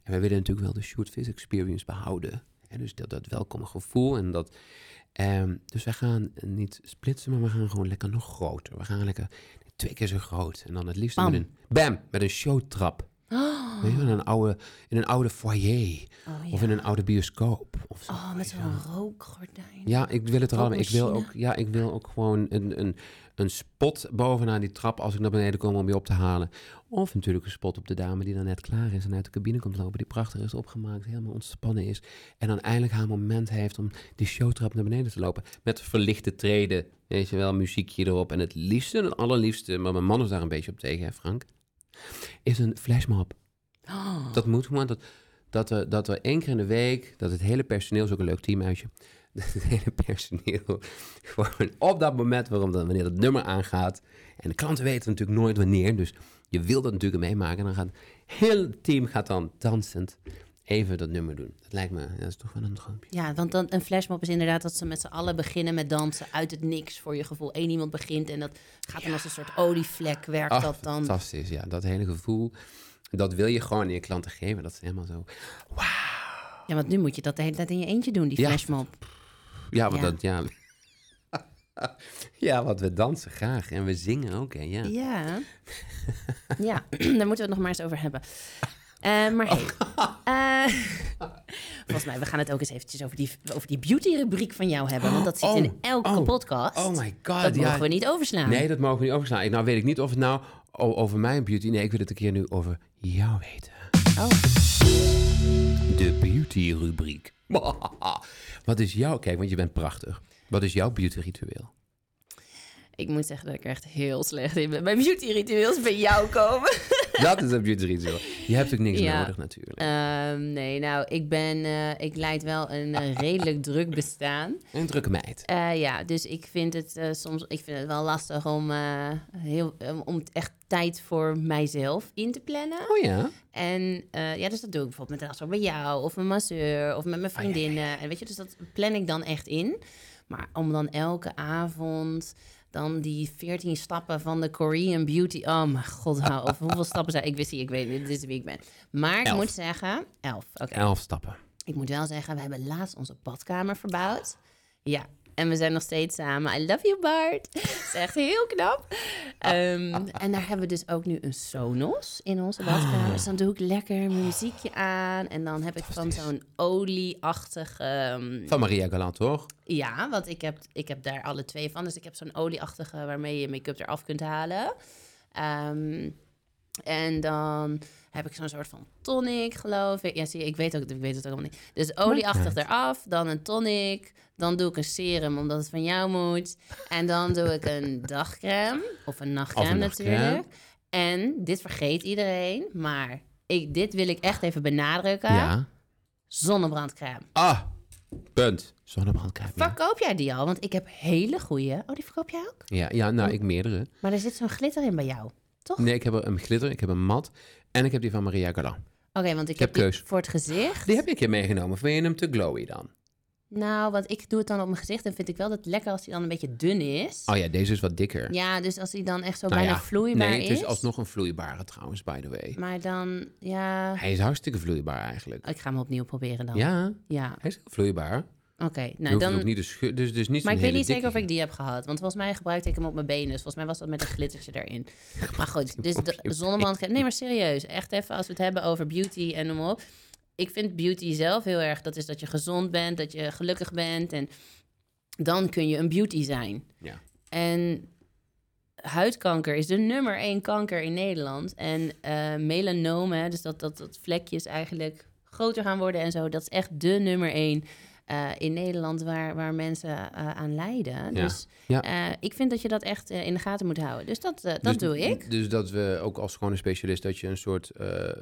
[SPEAKER 1] En wij willen natuurlijk wel de Shoot Fit Experience behouden. Hè, dus dat, dat welkome gevoel en dat... ehm, dus wij gaan niet splitsen, maar we gaan gewoon lekker nog groter. We gaan lekker twee keer zo groot. En dan het liefst
[SPEAKER 2] Bam.
[SPEAKER 1] met een... Bam! Met een showtrap.
[SPEAKER 2] Oh,
[SPEAKER 1] Weet je, wel, in een oude, in een oude foyer
[SPEAKER 2] oh,
[SPEAKER 1] of in een oude bioscoop. of zo.
[SPEAKER 2] Oh, met zo'n rookgordijn.
[SPEAKER 1] Ja, ik wil het er allemaal. Ik wil ook, ja, ik wil ook gewoon een, een, een spot bovenaan die trap als ik naar beneden kom om je op te halen. Of natuurlijk een spot op de dame die dan net klaar is en uit de cabine komt lopen, die prachtig is opgemaakt, helemaal ontspannen is. En dan eindelijk haar moment heeft om die showtrap naar beneden te lopen. Met verlichte treden, weet je wel, muziekje erop. En het liefste, en het allerliefste, maar mijn man is daar een beetje op tegen, hè Frank, is een flashmob.
[SPEAKER 2] Oh.
[SPEAKER 1] Dat moet gewoon, dat, dat, we, dat we één keer in de week, dat het hele personeel, is ook een leuk teamuitje, het hele personeel gewoon op dat moment waarom dan, wanneer dat nummer aangaat, en de klanten weten natuurlijk nooit wanneer, dus je wil dat natuurlijk meemaken, en dan gaat heel het team gaat dan dansend even dat nummer doen. Dat lijkt me, dat is toch wel een droompje.
[SPEAKER 2] Ja, want dan, een flashmob is inderdaad dat ze met z'n allen beginnen met dansen uit het niks voor je gevoel. Eén iemand begint en dat gaat dan als een soort olievlek, werkt
[SPEAKER 1] Ach,
[SPEAKER 2] dat dan.
[SPEAKER 1] fantastisch, ja, dat hele gevoel, dat wil je gewoon aan je klanten geven, dat is helemaal zo.
[SPEAKER 2] Ja, want nu moet je dat de hele tijd in je eentje doen, die
[SPEAKER 1] Ja.
[SPEAKER 2] flashmob.
[SPEAKER 1] Ja, want
[SPEAKER 2] Ja.
[SPEAKER 1] dat, ja. ja, want we dansen graag en we zingen ook, hè, ja.
[SPEAKER 2] Ja. ja, daar moeten we het nog maar eens over hebben. Eh, maar hey, eh, volgens mij, we gaan het ook eens eventjes over die, over die beauty-rubriek van jou hebben. Want dat zit
[SPEAKER 1] Oh,
[SPEAKER 2] in elke
[SPEAKER 1] oh,
[SPEAKER 2] podcast.
[SPEAKER 1] Oh my god,
[SPEAKER 2] dat
[SPEAKER 1] ja.
[SPEAKER 2] mogen we niet overslaan.
[SPEAKER 1] Nee, dat mogen we niet overslaan. Ik- Nou weet ik niet of het nou over mijn beauty... Nee, ik wil het een keer nu over jou weten.
[SPEAKER 2] Oh.
[SPEAKER 1] De beauty-rubriek. Wat is jouw... Kijk, want je bent prachtig. Wat is jouw beauty-ritueel?
[SPEAKER 2] Ik moet zeggen dat ik echt heel slecht in ben. Mijn beauty-ritueels bij jou komen.
[SPEAKER 1] Dat is een beauty-ritueel. Je hebt ook niks
[SPEAKER 2] Ja.
[SPEAKER 1] nodig natuurlijk.
[SPEAKER 2] Ehm, nee, nou, ik ben... eh, ik leid wel een redelijk druk bestaan.
[SPEAKER 1] Een drukke meid.
[SPEAKER 2] Eh, ja, dus ik vind het eh, soms ik vind het wel lastig om, heel, um, om echt tijd voor mijzelf in te plannen.
[SPEAKER 1] Oh ja?
[SPEAKER 2] En ja, dus dat doe ik bijvoorbeeld met een afspraak bij jou of een masseur of met mijn
[SPEAKER 1] Oh, ja, ja,
[SPEAKER 2] vriendinnen. En weet je, dus dat plan ik dan echt in. Maar om dan elke avond dan die 14 stappen van de Korean Beauty. Oh mijn god, hou op. Hoeveel stappen zijn? Ik wist niet, ik weet niet, dit is wie ik ben. Maar ik moet zeggen, elf. Oké.
[SPEAKER 1] Elf stappen.
[SPEAKER 2] Ik moet wel zeggen, we hebben laatst onze badkamer verbouwd. Ja, en we zijn nog steeds samen. I love you, Bart. Dat is echt heel knap. Ehm, en daar hebben we dus ook nu een Sonos in onze badkamer. Dus dan doe ik lekker mijn muziekje aan. En dan heb ik van zo'n olieachtig... ehm,
[SPEAKER 1] Van Maria Galant, toch?
[SPEAKER 2] ja, want ik heb, ik heb daar alle twee van. Dus ik heb zo'n olieachtige waarmee je make-up eraf kunt halen. Ehm, en dan heb ik zo'n soort van tonic, geloof ik. Ja, zie je, ik weet, ook, ik weet het ook allemaal niet. Dus olieachtig eraf, dan een tonic. Dan doe ik een serum, omdat het van jou moet. En dan doe ik een dagcrème, of een nachtcrème,
[SPEAKER 1] Of een nachtcrème.
[SPEAKER 2] natuurlijk. En dit vergeet iedereen, maar ik, dit wil ik echt even benadrukken.
[SPEAKER 1] Ja.
[SPEAKER 2] Zonnebrandcrème.
[SPEAKER 1] Ah, punt. Zonnebrandcrème. Ja.
[SPEAKER 2] Verkoop jij die al? Want ik heb hele goede. Oh, die verkoop jij ook?
[SPEAKER 1] Ja, ja, nou, ik meerdere.
[SPEAKER 2] Maar er zit zo'n glitter in bij jou. Toch?
[SPEAKER 1] Nee, ik heb een glitter, ik heb een mat en ik heb die van Maria Galant.
[SPEAKER 2] Oké, want ik,
[SPEAKER 1] Ik
[SPEAKER 2] heb
[SPEAKER 1] heb keus.
[SPEAKER 2] voor het gezicht.
[SPEAKER 1] Die heb ik je meegenomen. Vind je hem te glowy dan?
[SPEAKER 2] Nou, want ik doe het dan op mijn gezicht en vind ik wel dat het lekker als hij dan een beetje dun is.
[SPEAKER 1] Oh ja, deze is wat dikker.
[SPEAKER 2] Ja, dus als hij dan echt zo
[SPEAKER 1] Nou
[SPEAKER 2] bijna
[SPEAKER 1] ja,
[SPEAKER 2] vloeibaar
[SPEAKER 1] Nee, het is
[SPEAKER 2] is.
[SPEAKER 1] alsnog een vloeibare trouwens, by the way.
[SPEAKER 2] Maar dan, ja...
[SPEAKER 1] Hij is hartstikke vloeibaar eigenlijk.
[SPEAKER 2] Ik ga hem opnieuw proberen dan.
[SPEAKER 1] Ja,
[SPEAKER 2] Ja,
[SPEAKER 1] hij is heel vloeibaar.
[SPEAKER 2] Oké. Nou, dan...
[SPEAKER 1] ook niet de schu- dus, dus niet
[SPEAKER 2] Maar ik weet niet zeker of ik die heb gehad. Want volgens mij gebruikte ik hem op mijn benen. Dus volgens mij was dat met een glittertje erin. Maar goed, dus de. Nee, maar serieus. Echt even als we het hebben over beauty en noem maar op. Ik vind beauty zelf heel erg... Dat is dat je gezond bent, dat je gelukkig bent. En dan kun je een beauty zijn.
[SPEAKER 1] Ja.
[SPEAKER 2] En huidkanker is de nummer één kanker in Nederland. En eh melanoom, hè, dus dat, dat, dat vlekjes eigenlijk groter gaan worden en zo. Dat is echt de nummer één eh, in Nederland waar, waar mensen eh, aan lijden.
[SPEAKER 1] Ja.
[SPEAKER 2] Dus
[SPEAKER 1] Ja.
[SPEAKER 2] eh, ik vind dat je dat echt in de gaten moet houden. Dus dat, dat
[SPEAKER 1] Dus-
[SPEAKER 2] doe ik.
[SPEAKER 1] Dus dat we ook als gewone specialist... dat je een soort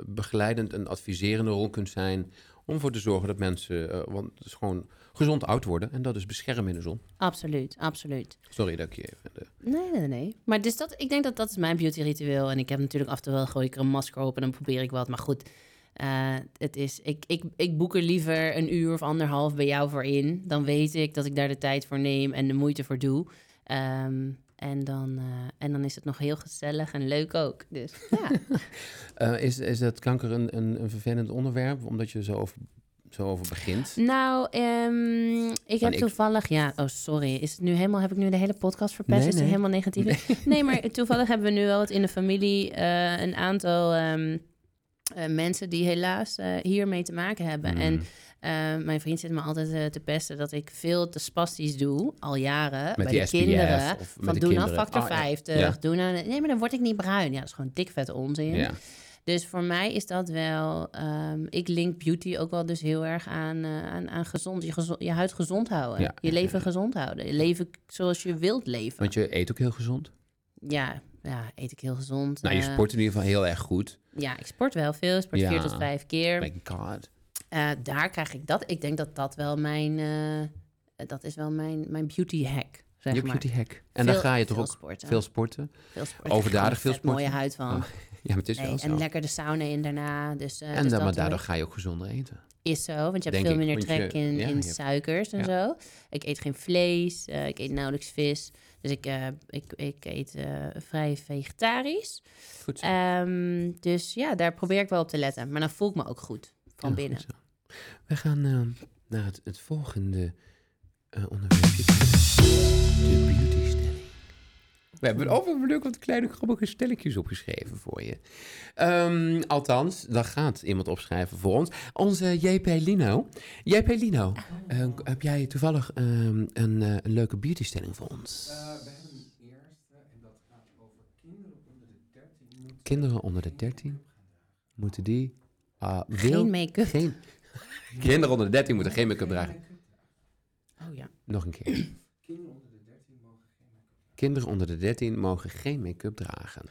[SPEAKER 1] begeleidend en adviserende rol kunt zijn... om ervoor te zorgen dat mensen... want het is gewoon gezond oud worden. En dat is beschermen in de zon.
[SPEAKER 2] Absoluut, absoluut.
[SPEAKER 1] Sorry dat ik je even... de-
[SPEAKER 2] Nee, nee, nee. Maar dus dat, ik denk dat dat is mijn beauty ritueel. En ik heb natuurlijk af en toe wel gooi ik er een masker op en dan probeer ik wat. Maar goed, eh, het is, ik, ik, ik boek er liever een uur of anderhalf bij jou voor in. Dan weet ik dat ik daar de tijd voor neem en de moeite voor doe. Ehm, en, dan, eh, en dan is het nog heel gezellig en leuk ook. Dus ja.
[SPEAKER 1] Eh, is, is dat kanker een, een, een vervelend onderwerp? Omdat je zo over, zo over begint?
[SPEAKER 2] nou, ehm, ik heb
[SPEAKER 1] ik-
[SPEAKER 2] toevallig... Ja, oh sorry. Is het nu helemaal, heb ik nu de hele podcast verpest?
[SPEAKER 1] Nee,
[SPEAKER 2] is het
[SPEAKER 1] nee.
[SPEAKER 2] helemaal negatief? Nee. maar toevallig hebben we nu wel wat in de familie een aantal... ehm, eh, mensen die helaas eh, hiermee te maken hebben. En
[SPEAKER 1] Mm.
[SPEAKER 2] Eh, mijn vriend zit me altijd te pesten dat ik veel te spastisch doe, al jaren,
[SPEAKER 1] Met
[SPEAKER 2] bij de
[SPEAKER 1] SPF
[SPEAKER 2] kinderen. Van
[SPEAKER 1] de
[SPEAKER 2] doe nou
[SPEAKER 1] kinderen.
[SPEAKER 2] factor
[SPEAKER 1] Oh, ja.
[SPEAKER 2] 50,
[SPEAKER 1] Ja.
[SPEAKER 2] doe nou... Nee, maar dan word ik niet bruin. Ja, dat is gewoon dik vette onzin.
[SPEAKER 1] Ja.
[SPEAKER 2] Dus voor mij is dat wel... ehm, ik link beauty ook wel dus heel erg aan, aan, aan gezond, je, gezo- je huid gezond houden.
[SPEAKER 1] Ja,
[SPEAKER 2] Je leven gezond houden. Je leven zoals je wilt leven.
[SPEAKER 1] Want je eet ook heel gezond.
[SPEAKER 2] Ja, ja, eet ik heel gezond.
[SPEAKER 1] Nou, je
[SPEAKER 2] Eh,
[SPEAKER 1] sport in ieder geval heel erg goed.
[SPEAKER 2] Ja, ik sport wel veel. Ik sport
[SPEAKER 1] Ja.
[SPEAKER 2] vier tot vijf keer.
[SPEAKER 1] My god.
[SPEAKER 2] Eh, daar krijg ik dat. Ik denk dat dat wel mijn... eh, dat is wel mijn, mijn beauty hack, zeg
[SPEAKER 1] Je
[SPEAKER 2] maar.
[SPEAKER 1] beauty hack. En dan
[SPEAKER 2] Veel-
[SPEAKER 1] ga je toch
[SPEAKER 2] veel
[SPEAKER 1] ook
[SPEAKER 2] sporten.
[SPEAKER 1] veel sporten.
[SPEAKER 2] Veel sporten.
[SPEAKER 1] overdadig veel
[SPEAKER 2] vet mooie
[SPEAKER 1] sporten.
[SPEAKER 2] huid van.
[SPEAKER 1] Oh, Ja, maar het is
[SPEAKER 2] Nee,
[SPEAKER 1] wel zo.
[SPEAKER 2] en lekker de sauna in daarna. Dus,
[SPEAKER 1] en
[SPEAKER 2] dus
[SPEAKER 1] dan, maar daardoor ga je ook gezonder eten.
[SPEAKER 2] Is zo, want je hebt
[SPEAKER 1] Denk
[SPEAKER 2] veel
[SPEAKER 1] ik,
[SPEAKER 2] minder
[SPEAKER 1] je-
[SPEAKER 2] trek in,
[SPEAKER 1] ja,
[SPEAKER 2] in suikers en
[SPEAKER 1] ja.
[SPEAKER 2] zo. Ik eet geen vlees, ik eet nauwelijks vis. Dus ik, eh, ik, ik eet eh, vrij vegetarisch.
[SPEAKER 1] Goed zo.
[SPEAKER 2] Ehm, dus ja, daar probeer ik wel op te letten. Maar dan voel ik me ook goed van
[SPEAKER 1] Ja,
[SPEAKER 2] binnen.
[SPEAKER 1] goed. We gaan eh, naar het, het volgende eh onderwerpje. De beautystelling. We hebben over leuk wat kleine grappige stellingjes opgeschreven voor je. Ehm, althans, daar gaat iemand opschrijven voor ons. Onze JP Lino. JP Lino, eh, heb jij toevallig ehm, een, eh, een leuke beautystelling voor ons?
[SPEAKER 3] we hebben een eerste en dat gaat over kinderen onder de 13 moeten
[SPEAKER 1] Kinderen onder de 13 moeten die... ah, wil-
[SPEAKER 2] Geen make-up.
[SPEAKER 1] Geen, kinderen onder de 13 moeten geen make-up dragen.
[SPEAKER 2] Oh ja.
[SPEAKER 1] Nog een keer.
[SPEAKER 3] Kinderen onder de 13 mogen geen make-up.
[SPEAKER 1] Kinderen onder de 13 mogen geen make-up dragen.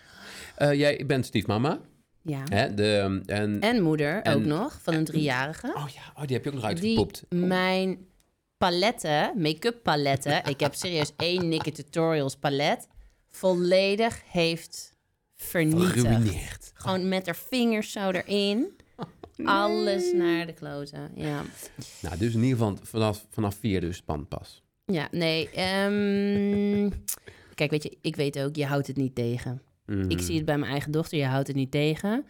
[SPEAKER 1] Eh, jij bent stiefmama.
[SPEAKER 2] ja.
[SPEAKER 1] Hè? De, en,
[SPEAKER 2] En moeder
[SPEAKER 1] En-
[SPEAKER 2] ook nog, van een driejarige.
[SPEAKER 1] oh ja, oh, die heb je ook nog
[SPEAKER 2] die
[SPEAKER 1] uitgepoept.
[SPEAKER 2] mijn paletten, make-up paletten, ik heb serieus één Nikke Tutorials palet, volledig heeft vernietigd.
[SPEAKER 1] Geruineerd.
[SPEAKER 2] Gewoon met haar vingers zo erin. Alles naar de kloten. Ja,
[SPEAKER 1] Nou, dus in ieder geval vanaf, vanaf vier dus pas.
[SPEAKER 2] ja nee. ehm, kijk, weet je, ik weet ook, je houdt het niet tegen. Ik zie het bij mijn eigen dochter, je houdt het niet tegen.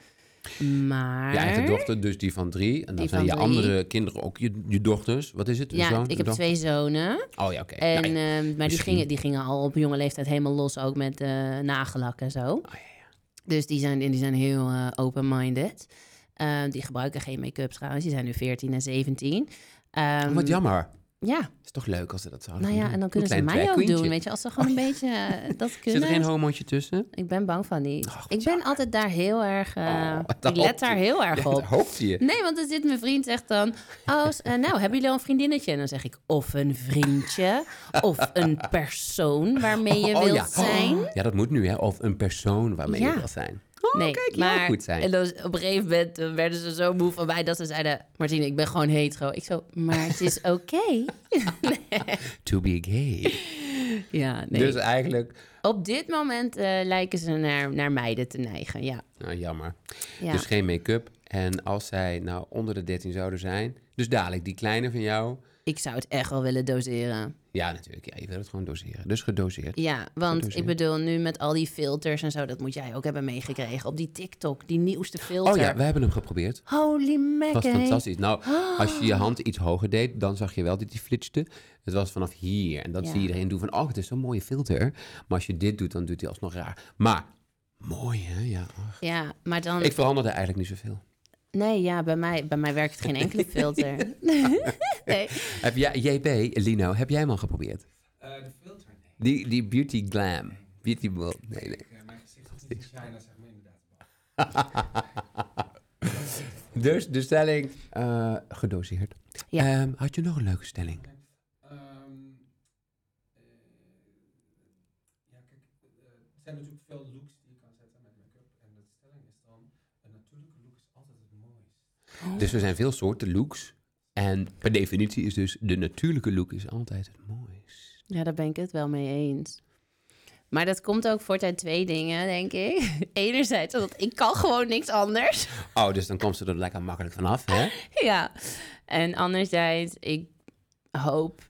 [SPEAKER 2] Maar...
[SPEAKER 1] Je eigen dochter, dus die van drie. En dan zijn je
[SPEAKER 2] drie.
[SPEAKER 1] andere kinderen ook je, je dochters. Wat is het?
[SPEAKER 2] Ja,
[SPEAKER 1] zoon,
[SPEAKER 2] ik heb
[SPEAKER 1] dochter?
[SPEAKER 2] twee zonen.
[SPEAKER 1] Oh ja, oké.
[SPEAKER 2] En,
[SPEAKER 1] Nou ja.
[SPEAKER 2] ehm, maar die gingen, die gingen al op jonge leeftijd helemaal los, ook met eh nagellak en zo.
[SPEAKER 1] Oh, ja, ja.
[SPEAKER 2] Dus die zijn, die zijn heel eh, open-minded. Eh, die gebruiken geen make-up trouwens. Die zijn nu 14 en 17. Ehm,
[SPEAKER 1] Oh, wat jammer.
[SPEAKER 2] Ja,
[SPEAKER 1] is toch leuk als ze dat zouden
[SPEAKER 2] nou ja,
[SPEAKER 1] doen.
[SPEAKER 2] en dan kunnen ze mij ook doen. Weet je, als ze gewoon een beetje eh, dat
[SPEAKER 1] Zit
[SPEAKER 2] kunnen.
[SPEAKER 1] er geen homootje tussen?
[SPEAKER 2] Ik ben bang van niet.
[SPEAKER 1] Wat
[SPEAKER 2] ik ben altijd daar heel erg... eh,
[SPEAKER 1] Oh,
[SPEAKER 2] ik let
[SPEAKER 1] hoopt
[SPEAKER 2] daar heel erg
[SPEAKER 1] Ja,
[SPEAKER 2] op.
[SPEAKER 1] daar hoopte je.
[SPEAKER 2] Nee, want dan zit mijn vriend zegt dan... Oh, s- eh, nou, hebben jullie al een vriendinnetje? En dan zeg ik, of een vriendje, of een persoon waarmee je
[SPEAKER 1] Oh,
[SPEAKER 2] wilt
[SPEAKER 1] ja.
[SPEAKER 2] zijn.
[SPEAKER 1] Ja, dat moet nu, hè? Of een persoon waarmee
[SPEAKER 2] Ja.
[SPEAKER 1] je wil zijn. Oh,
[SPEAKER 2] nee,
[SPEAKER 1] kijk,
[SPEAKER 2] maar
[SPEAKER 1] maar goed zijn.
[SPEAKER 2] En dan op een gegeven moment eh, werden ze zo moe van mij dat ze zeiden: Martine, ik ben gewoon hetero. Ik zo, maar het is oké.
[SPEAKER 1] To be gay.
[SPEAKER 2] ja, nee.
[SPEAKER 1] Dus eigenlijk...
[SPEAKER 2] Op dit moment eh, lijken ze naar, naar meiden te neigen. Ja.
[SPEAKER 1] Nou, jammer.
[SPEAKER 2] ja.
[SPEAKER 1] Dus geen make-up. En als zij nou onder de 13 zouden zijn... Dus dadelijk, die kleine van jou...
[SPEAKER 2] Ik zou het echt wel willen doseren.
[SPEAKER 1] Ja, natuurlijk. Ja, je wil het gewoon doseren. Dus gedoseerd.
[SPEAKER 2] Ja, want
[SPEAKER 1] Gedoseerd.
[SPEAKER 2] ik bedoel, nu met al die filters en zo, dat moet jij ook hebben meegekregen. Op die TikTok, die nieuwste filter.
[SPEAKER 1] Oh ja, we hebben hem geprobeerd.
[SPEAKER 2] Holy
[SPEAKER 1] Het was
[SPEAKER 2] mackie.
[SPEAKER 1] fantastisch. Nou, als je je hand iets hoger deed, dan zag je wel dat die flitste. Het was vanaf hier. En dat
[SPEAKER 2] Ja.
[SPEAKER 1] zie iedereen doen van, oh, het is zo'n mooie filter. Maar als je dit doet, dan doet hij alsnog raar. Maar, mooi hè? Ja. ach.
[SPEAKER 2] Ja, maar dan...
[SPEAKER 1] Ik veranderde eigenlijk niet zoveel.
[SPEAKER 2] Nee, ja, bij mij, bij mij werkt geen enkele filter. nee.
[SPEAKER 1] Heb jij, JP, Lino, heb jij hem al geprobeerd?
[SPEAKER 3] Eh, de filter, nee.
[SPEAKER 1] Die, die beauty glam. Beauty bl- Nee, nee.
[SPEAKER 3] Ja, mijn gezicht is niet in China, zeg maar inderdaad.
[SPEAKER 1] Dus de stelling, eh, gedoseerd.
[SPEAKER 2] Ja.
[SPEAKER 1] Ehm, had je nog een leuke stelling?
[SPEAKER 3] Ehm, eh, ja, kijk, eh, er zijn natuurlijk veel looks die je kan zetten met make-up. En de stelling is dan, een natuurlijke look is altijd het
[SPEAKER 1] Dus er zijn veel soorten looks. En per definitie is dus de natuurlijke look is altijd het mooist.
[SPEAKER 2] Ja, daar ben ik het wel mee eens. Maar dat komt ook voort uit twee dingen, denk ik. Enerzijds, dat ik kan gewoon niks anders.
[SPEAKER 1] Oh, dus dan komt ze er lekker makkelijk vanaf, hè?
[SPEAKER 2] ja. En anderzijds, ik hoop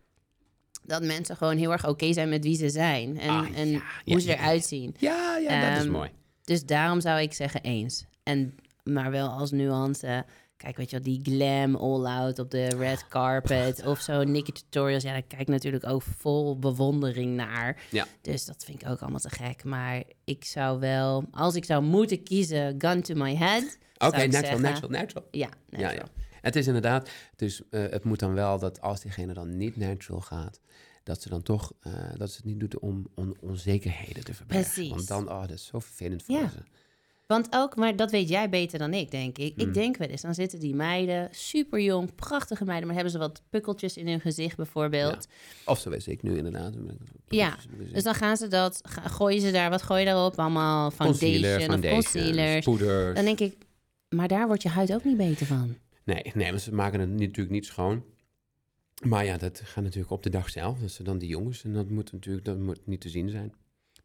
[SPEAKER 2] dat mensen gewoon heel erg oké zijn met wie ze zijn. En,
[SPEAKER 1] Ah,
[SPEAKER 2] en
[SPEAKER 1] ja, ja,
[SPEAKER 2] hoe ze eruit zien.
[SPEAKER 1] Ja, ja, dat is
[SPEAKER 2] Ehm,
[SPEAKER 1] mooi.
[SPEAKER 2] Dus daarom zou ik zeggen eens. En, maar wel als nuance. Kijk, weet je wel, die glam all-out op de red carpet of zo. Nicky Tutorials, ja, daar kijk ik natuurlijk ook vol bewondering naar.
[SPEAKER 1] Ja.
[SPEAKER 2] Dus dat vind ik ook allemaal te gek. Maar ik zou wel, als ik zou moeten kiezen, gun to my head.
[SPEAKER 1] Oké, natural, natural, natural.
[SPEAKER 2] Ja,
[SPEAKER 1] Ja,
[SPEAKER 2] natural.
[SPEAKER 1] ja. Het is inderdaad, dus eh, het moet dan wel dat als diegene dan niet natural gaat, dat ze dan toch, eh, dat ze het niet doet om on- onzekerheden te verbergen.
[SPEAKER 2] Precies.
[SPEAKER 1] Want dan, oh, dat is zo vervelend voor
[SPEAKER 2] Ja.
[SPEAKER 1] ze.
[SPEAKER 2] Want ook, maar dat weet jij beter dan ik, denk ik.
[SPEAKER 1] Mm.
[SPEAKER 2] Ik denk wel eens, dan zitten die meiden, super jong, prachtige meiden, maar hebben ze wat pukkeltjes in hun gezicht bijvoorbeeld.
[SPEAKER 1] Of zo weet ik nu inderdaad.
[SPEAKER 2] Ja, Dus dan gaan ze dat, gooien ze daar, wat gooi je daarop? Allemaal foundation,
[SPEAKER 1] Concealer,
[SPEAKER 2] of concealers.
[SPEAKER 1] poeders.
[SPEAKER 2] Dan denk ik, maar daar wordt je huid ook niet beter van.
[SPEAKER 1] Nee, nee, want ze maken het natuurlijk niet schoon. Maar ja, dat gaat natuurlijk op de dag zelf. Dat ze dan die jongens, en dat moet natuurlijk dat moet niet te zien zijn.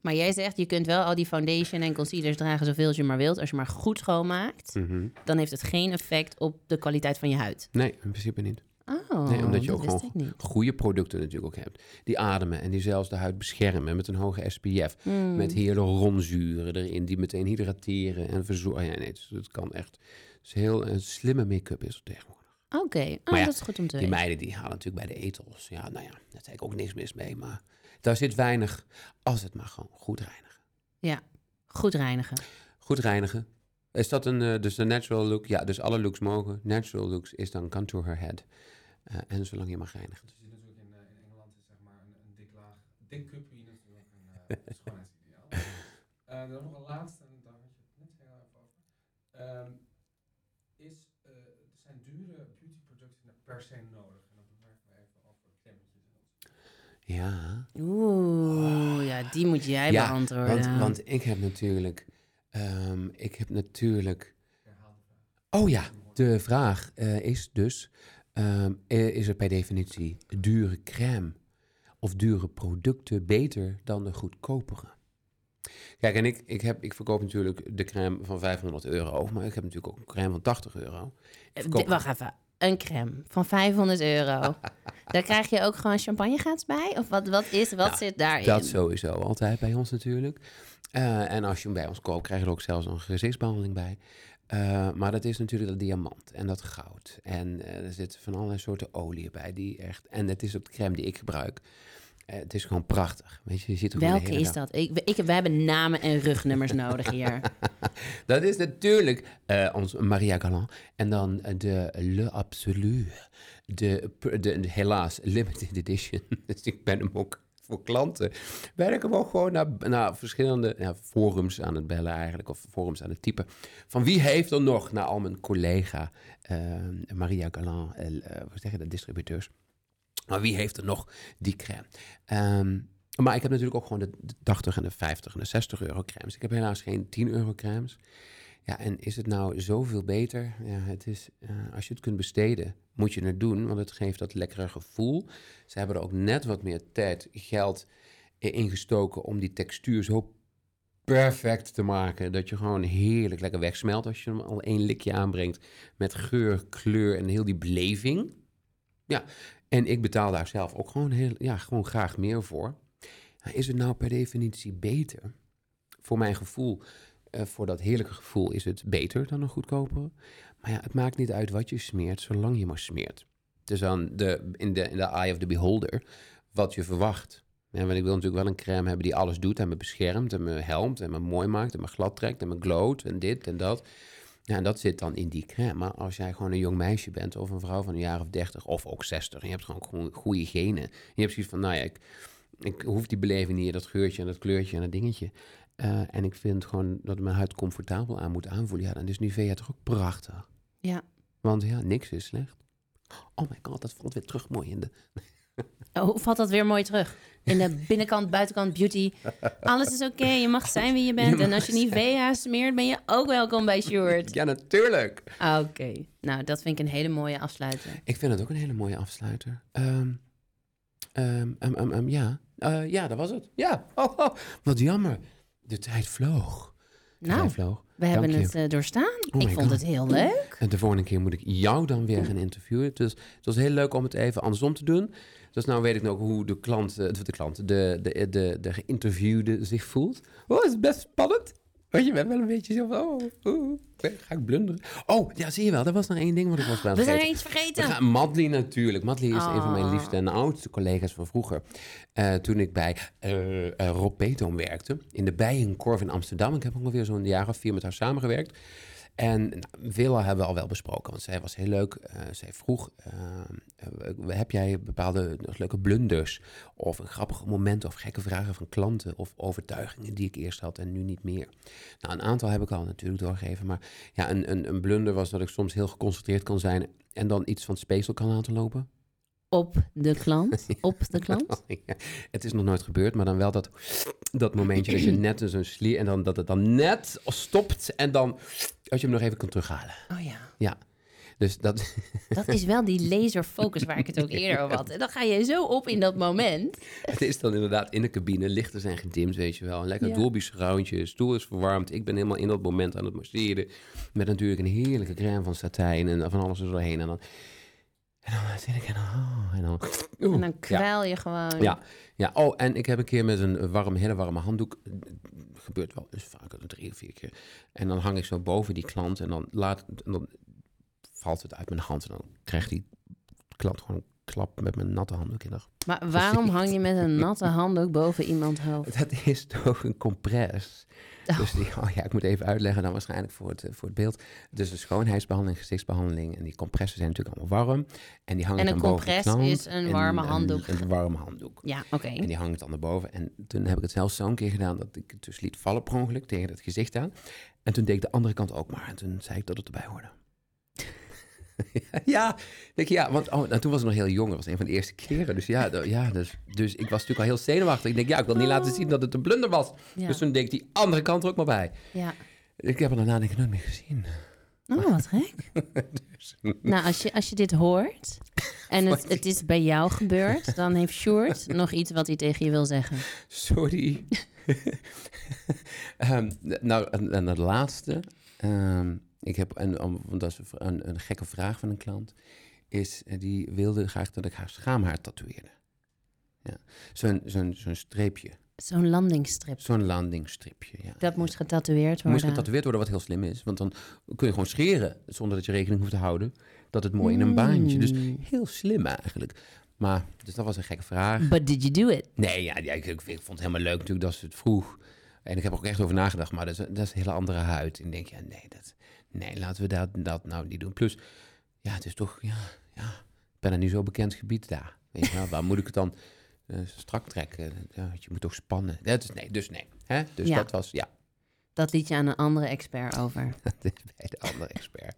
[SPEAKER 2] Maar jij zegt, je kunt wel al die foundation en concealers dragen zoveel als je maar wilt. Als je maar goed schoonmaakt,
[SPEAKER 1] Mhm.
[SPEAKER 2] dan heeft het geen effect op de kwaliteit van je huid.
[SPEAKER 1] Nee, in principe niet.
[SPEAKER 2] Oh,
[SPEAKER 1] Nee, omdat je ook gewoon. Goede producten natuurlijk ook hebt. Die ademen en die zelfs de huid beschermen met een hoge SPF.
[SPEAKER 2] Hmm.
[SPEAKER 1] Met hyaluronzuren erin, die meteen hydrateren en verzorgen. Ja, nee, dus het kan echt... Het is heel een slimme make-up is tegenwoordig.
[SPEAKER 2] Oké, oh,
[SPEAKER 1] Maar ja,
[SPEAKER 2] dat is goed om te
[SPEAKER 1] Die
[SPEAKER 2] weten.
[SPEAKER 1] meiden die halen natuurlijk bij de etels. Ja, nou ja, daar zeg ik ook niks mis mee. Maar daar zit weinig, als het maar gewoon goed reinigen.
[SPEAKER 2] Ja, goed reinigen.
[SPEAKER 1] Goed reinigen. Is dat een, eh, dus een natural look? Ja, dus alle looks mogen. Natural looks is dan contour her head. Eh, en zolang je mag reinigen.
[SPEAKER 3] Dus je ziet natuurlijk in, eh, in Engeland is zeg maar een, een dik laag, dik cuppie natuurlijk een eh, schoonheidsideaal. Eh, dan nog een laatste, en daar had je het net heel even over. Ehm, is, eh, er zijn dure beauty producten per se nodig. En dan beperken we even over crèmetjes en dat soort dingen.
[SPEAKER 1] Ja.
[SPEAKER 2] Oeh, ja, die moet jij
[SPEAKER 1] Ja,
[SPEAKER 2] beantwoorden.
[SPEAKER 1] Want, want ik heb natuurlijk... ehm, ik heb natuurlijk...
[SPEAKER 3] Ik herhaal de vraag.
[SPEAKER 1] Oh ja, de vraag eh, is dus... ehm, eh, is er per definitie dure crème of dure producten beter dan de goedkopere? Kijk, en ik, ik, heb, ik verkoop natuurlijk de crème van 500 euro, maar ik heb natuurlijk ook een crème van 80 euro.
[SPEAKER 2] Eh,
[SPEAKER 1] verkoop-
[SPEAKER 2] Wacht even. Een crème van 500 euro. Daar krijg je ook gewoon champagnegaats bij? Of wat, wat, is, wat
[SPEAKER 1] Nou,
[SPEAKER 2] zit daarin?
[SPEAKER 1] Dat sowieso altijd bij ons natuurlijk. Eh, en als je hem bij ons koopt, krijg je er ook zelfs een gezichtsbehandeling bij. Eh, maar dat is natuurlijk dat diamant en dat goud. En eh, er zitten van allerlei soorten olie bij. Die echt, en het is ook de crème die ik gebruik. Eh, het is gewoon prachtig. Weet je, je ziet de
[SPEAKER 2] Welke is
[SPEAKER 1] dag-
[SPEAKER 2] dat? Ik, ik, we hebben namen en rugnummers nodig hier.
[SPEAKER 1] Dat is natuurlijk eh, ons Maria Galant. En dan eh, de Le Absolu. De, de, de helaas limited edition. dus ik ben hem ook voor klanten. Ben ik hem ook gewoon naar, naar verschillende ja, forums aan het bellen eigenlijk. Of forums aan het typen. Van wie heeft er nog, naar al mijn collega eh, Maria Galant. hoe zeg je dat, distributeurs. Maar wie heeft er nog die crème? Ehm, maar ik heb natuurlijk ook gewoon de, de 80 en de 50 en de 60 euro crèmes. Ik heb helaas geen 10 euro crèmes. Ja, en is het nou zoveel beter? Ja, het is, eh, als je het kunt besteden, moet je het doen, want het geeft dat lekkere gevoel. Ze hebben er ook net wat meer tijd, geld in ingestoken om die textuur zo perfect te maken dat je gewoon heerlijk lekker wegsmelt als je hem al één likje aanbrengt met geur, kleur en heel die beleving. Ja, en ik betaal daar zelf ook gewoon, heel, ja, gewoon graag meer voor. Maar Is het nou per definitie beter? Voor mijn gevoel, eh, voor dat heerlijke gevoel, is het beter dan een goedkopere. Maar ja, het maakt niet uit wat je smeert, zolang je maar smeert. Dus dan de, in, de, in eye of the beholder, wat je verwacht. Ja, want ik wil natuurlijk wel een crème hebben die alles doet en me beschermt en me helpt en me mooi maakt en me glad trekt en me glowt en dit en dat. Ja, en dat zit dan in die crème. Maar als jij gewoon een jong meisje bent of een vrouw van een jaar of 30 of ook 60 en je hebt gewoon goe- goede genen. En je hebt zoiets van, nou ja, ik, ik hoef die beleving niet, dat geurtje en dat kleurtje en dat dingetje. Eh, en ik vind gewoon dat mijn huid comfortabel aan moet aanvoelen. Ja, dan is Nivea toch ook prachtig.
[SPEAKER 2] Ja.
[SPEAKER 1] Want ja, niks is slecht. Oh my god, dat valt weer terug mooi in de...
[SPEAKER 2] Oh, hoe valt dat weer mooi terug? In de binnenkant, buitenkant, beauty. Alles is oké, je mag zijn wie je bent.
[SPEAKER 1] Je
[SPEAKER 2] En als je Nivea smeert, ben je ook welkom bij Sjoerd.
[SPEAKER 1] Ja, natuurlijk.
[SPEAKER 2] Ah, Oké, nou dat vind ik een hele mooie afsluiter.
[SPEAKER 1] Ik vind het ook een hele mooie afsluiter. Ehm, ehm, ehm, ja. Eh, ja, dat was het. Ja. Oh, oh, wat jammer. De tijd vloog. De
[SPEAKER 2] Nou,
[SPEAKER 1] tijd vloog.
[SPEAKER 2] we hebben
[SPEAKER 1] je.
[SPEAKER 2] het eh, doorstaan.
[SPEAKER 1] Oh
[SPEAKER 2] ik vond
[SPEAKER 1] God.
[SPEAKER 2] het heel leuk.
[SPEAKER 1] En de volgende keer moet ik jou dan weer gaan interviewen. Dus het was heel leuk om het even andersom te doen. Dus nou weet ik ook hoe de klant, eh, de, klant de, de, de, de geïnterviewde zich voelt. Oh, het is best spannend. Want je bent wel een beetje zo van, oh, oeh, ga ik blunderen? Oh, ja, zie je wel. Dat was nog één ding wat ik was bij
[SPEAKER 2] We zijn iets vergeten.
[SPEAKER 1] gaan, Madly natuurlijk. Madly is een van mijn
[SPEAKER 2] Oh.
[SPEAKER 1] liefste en oudste collega's van vroeger. Eh, toen ik bij eh, Rob Peetoom werkte. In de Bijenkorf in Amsterdam. Ik heb ongeveer zo'n jaar of vier met haar samengewerkt. En nou, veel hebben we al wel besproken, want zij was heel leuk. Eh, zij vroeg, eh, eh, heb jij bepaalde leuke blunders of grappige momenten of gekke vragen van klanten of overtuigingen die ik eerst had en nu niet meer? Nou, een aantal heb ik al natuurlijk doorgegeven, maar ja, een, een, een blunder was dat ik soms heel geconcentreerd kan zijn en dan iets van speeksel kan laten lopen.
[SPEAKER 2] Op de klant? Op de klant?
[SPEAKER 1] Ja, het is nog nooit gebeurd, maar dan wel dat, dat momentje dat je net zo'n slier en dan dat het dan net stopt en dan dat je hem nog even kan terughalen.
[SPEAKER 2] Oh ja.
[SPEAKER 1] Ja, dus dat,
[SPEAKER 2] Dat is wel die laserfocus waar ik het ook eerder over had. En dan ga je zo op in dat moment.
[SPEAKER 1] het is dan inderdaad in de cabine, lichten zijn gedimd, weet je wel. Een lekker
[SPEAKER 2] Ja.
[SPEAKER 1] Dolby surroundje, stoel is verwarmd. Ik ben helemaal in dat moment aan het masseren. Met natuurlijk een heerlijke crème van satijn en van alles er doorheen. En dan, en dan zit ik en dan, oh, en dan,
[SPEAKER 2] En dan kwijl je gewoon.
[SPEAKER 1] Ja, ja. Oh, en ik heb een keer met een warm, hele warme handdoek. eh, Gebeurt wel eens vaker, drie of vier keer. En dan hang ik zo boven die klant en dan, laat, en dan valt het uit mijn hand. En dan krijgt die klant gewoon een klap met mijn natte handdoek in de
[SPEAKER 2] Maar waarom hang je met een natte handdoek boven iemands hoofd?
[SPEAKER 1] Dat is toch een compress.
[SPEAKER 2] Oh.
[SPEAKER 1] Dus die, oh ja, ik moet even uitleggen dan waarschijnlijk voor het, voor het beeld. Dus een schoonheidsbehandeling, gezichtsbehandeling. En die compressen zijn natuurlijk allemaal warm. En die hangen
[SPEAKER 2] En
[SPEAKER 1] dan
[SPEAKER 2] een
[SPEAKER 1] de
[SPEAKER 2] compress is een warme handdoek.
[SPEAKER 1] Een, een warme handdoek.
[SPEAKER 2] Ja, oké.
[SPEAKER 1] En die hangt dan naar boven. En toen heb ik het zelfs zo'n keer gedaan dat ik het dus liet vallen per ongeluk tegen het gezicht aan. En toen deed ik de andere kant ook maar. En toen zei ik dat het erbij hoorde. ja, denk je, ja, want oh, nou, toen was ik nog heel jong. Dat was een van de eerste keren. Dus ja, ja dus, dus ik was natuurlijk al heel zenuwachtig. Ik denk, ja, ik wil niet laten zien dat het een blunder was.
[SPEAKER 2] Ja.
[SPEAKER 1] Dus toen deed ik die andere kant er ook maar bij.
[SPEAKER 2] ja.
[SPEAKER 1] Ik heb er daarna denk ik nooit meer gezien.
[SPEAKER 2] Oh, wat gek.
[SPEAKER 1] Dus,
[SPEAKER 2] Nou, als je, als je dit hoort en het, het is bij jou gebeurd, dan heeft Sjoerd nog iets wat hij tegen je wil zeggen.
[SPEAKER 1] Sorry. Ehm, nou, en, en het laatste. ehm, ik heb, en, want dat is een, een gekke vraag van een klant. Is, eh, die wilde graag dat ik haar schaamhaar tatoeëerde. Ja. Zo'n zo'n zo'n streepje.
[SPEAKER 2] Zo'n landingsstrip.
[SPEAKER 1] Zo'n landingstripje. Ja.
[SPEAKER 2] Dat moest getatoeëerd worden.
[SPEAKER 1] Moest getatoeëerd worden, wat heel slim is. Want dan kun je gewoon scheren, zonder dat je rekening hoeft te houden. Dat het mooi in een baantje. Dus
[SPEAKER 2] Mm.
[SPEAKER 1] heel slim eigenlijk. Maar, dus dat was een gekke vraag.
[SPEAKER 2] But did you do it?
[SPEAKER 1] Nee, ja, ik, ik vond het helemaal leuk natuurlijk dat ze het vroeg. En ik heb er ook echt over nagedacht, maar dat is, dat is een hele andere huid. En ik denk, ja, nee, dat, nee laten we dat, dat nou niet doen. Plus, ja, het is toch, ja, ja, ik ben er nu zo bekend gebied daar. Weet je wel, waar moet ik het dan eh, strak trekken? Ja, je moet toch spannen. Dat is, nee, dus nee. Hè? Dus
[SPEAKER 2] Ja.
[SPEAKER 1] dat was, ja,
[SPEAKER 2] Dat liet je aan een andere expert over.
[SPEAKER 1] dat is bij de andere expert.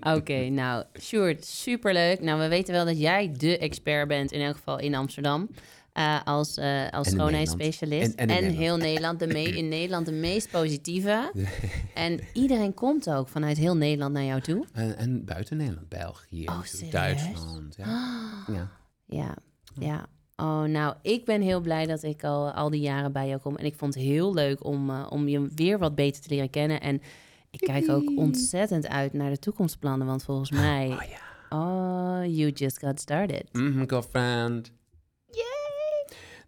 [SPEAKER 2] Oké, nou, Sjoerd, superleuk. Nou, we weten wel dat jij de expert bent, in elk geval in Amsterdam. Eh, als eh, als
[SPEAKER 1] En
[SPEAKER 2] schoonheidsspecialist.
[SPEAKER 1] En-
[SPEAKER 2] heel Nederland, de in Nederland de meest positieve. en iedereen komt ook vanuit heel Nederland naar jou toe.
[SPEAKER 1] En, en buiten Nederland, België,
[SPEAKER 2] Oh?
[SPEAKER 1] Duitsland. Ja. ja.
[SPEAKER 2] Ja, ja. Oh, nou, ik ben heel blij dat ik al, al die jaren bij jou kom. En ik vond het heel leuk om, eh, om je weer wat beter te leren kennen. En ik kijk ook ontzettend uit naar de toekomstplannen. Want volgens mij,
[SPEAKER 1] Oh ja.
[SPEAKER 2] oh, you just got started.
[SPEAKER 1] Mhm, girlfriend.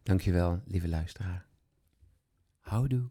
[SPEAKER 1] Dankjewel, lieve luisteraar. Houdoe.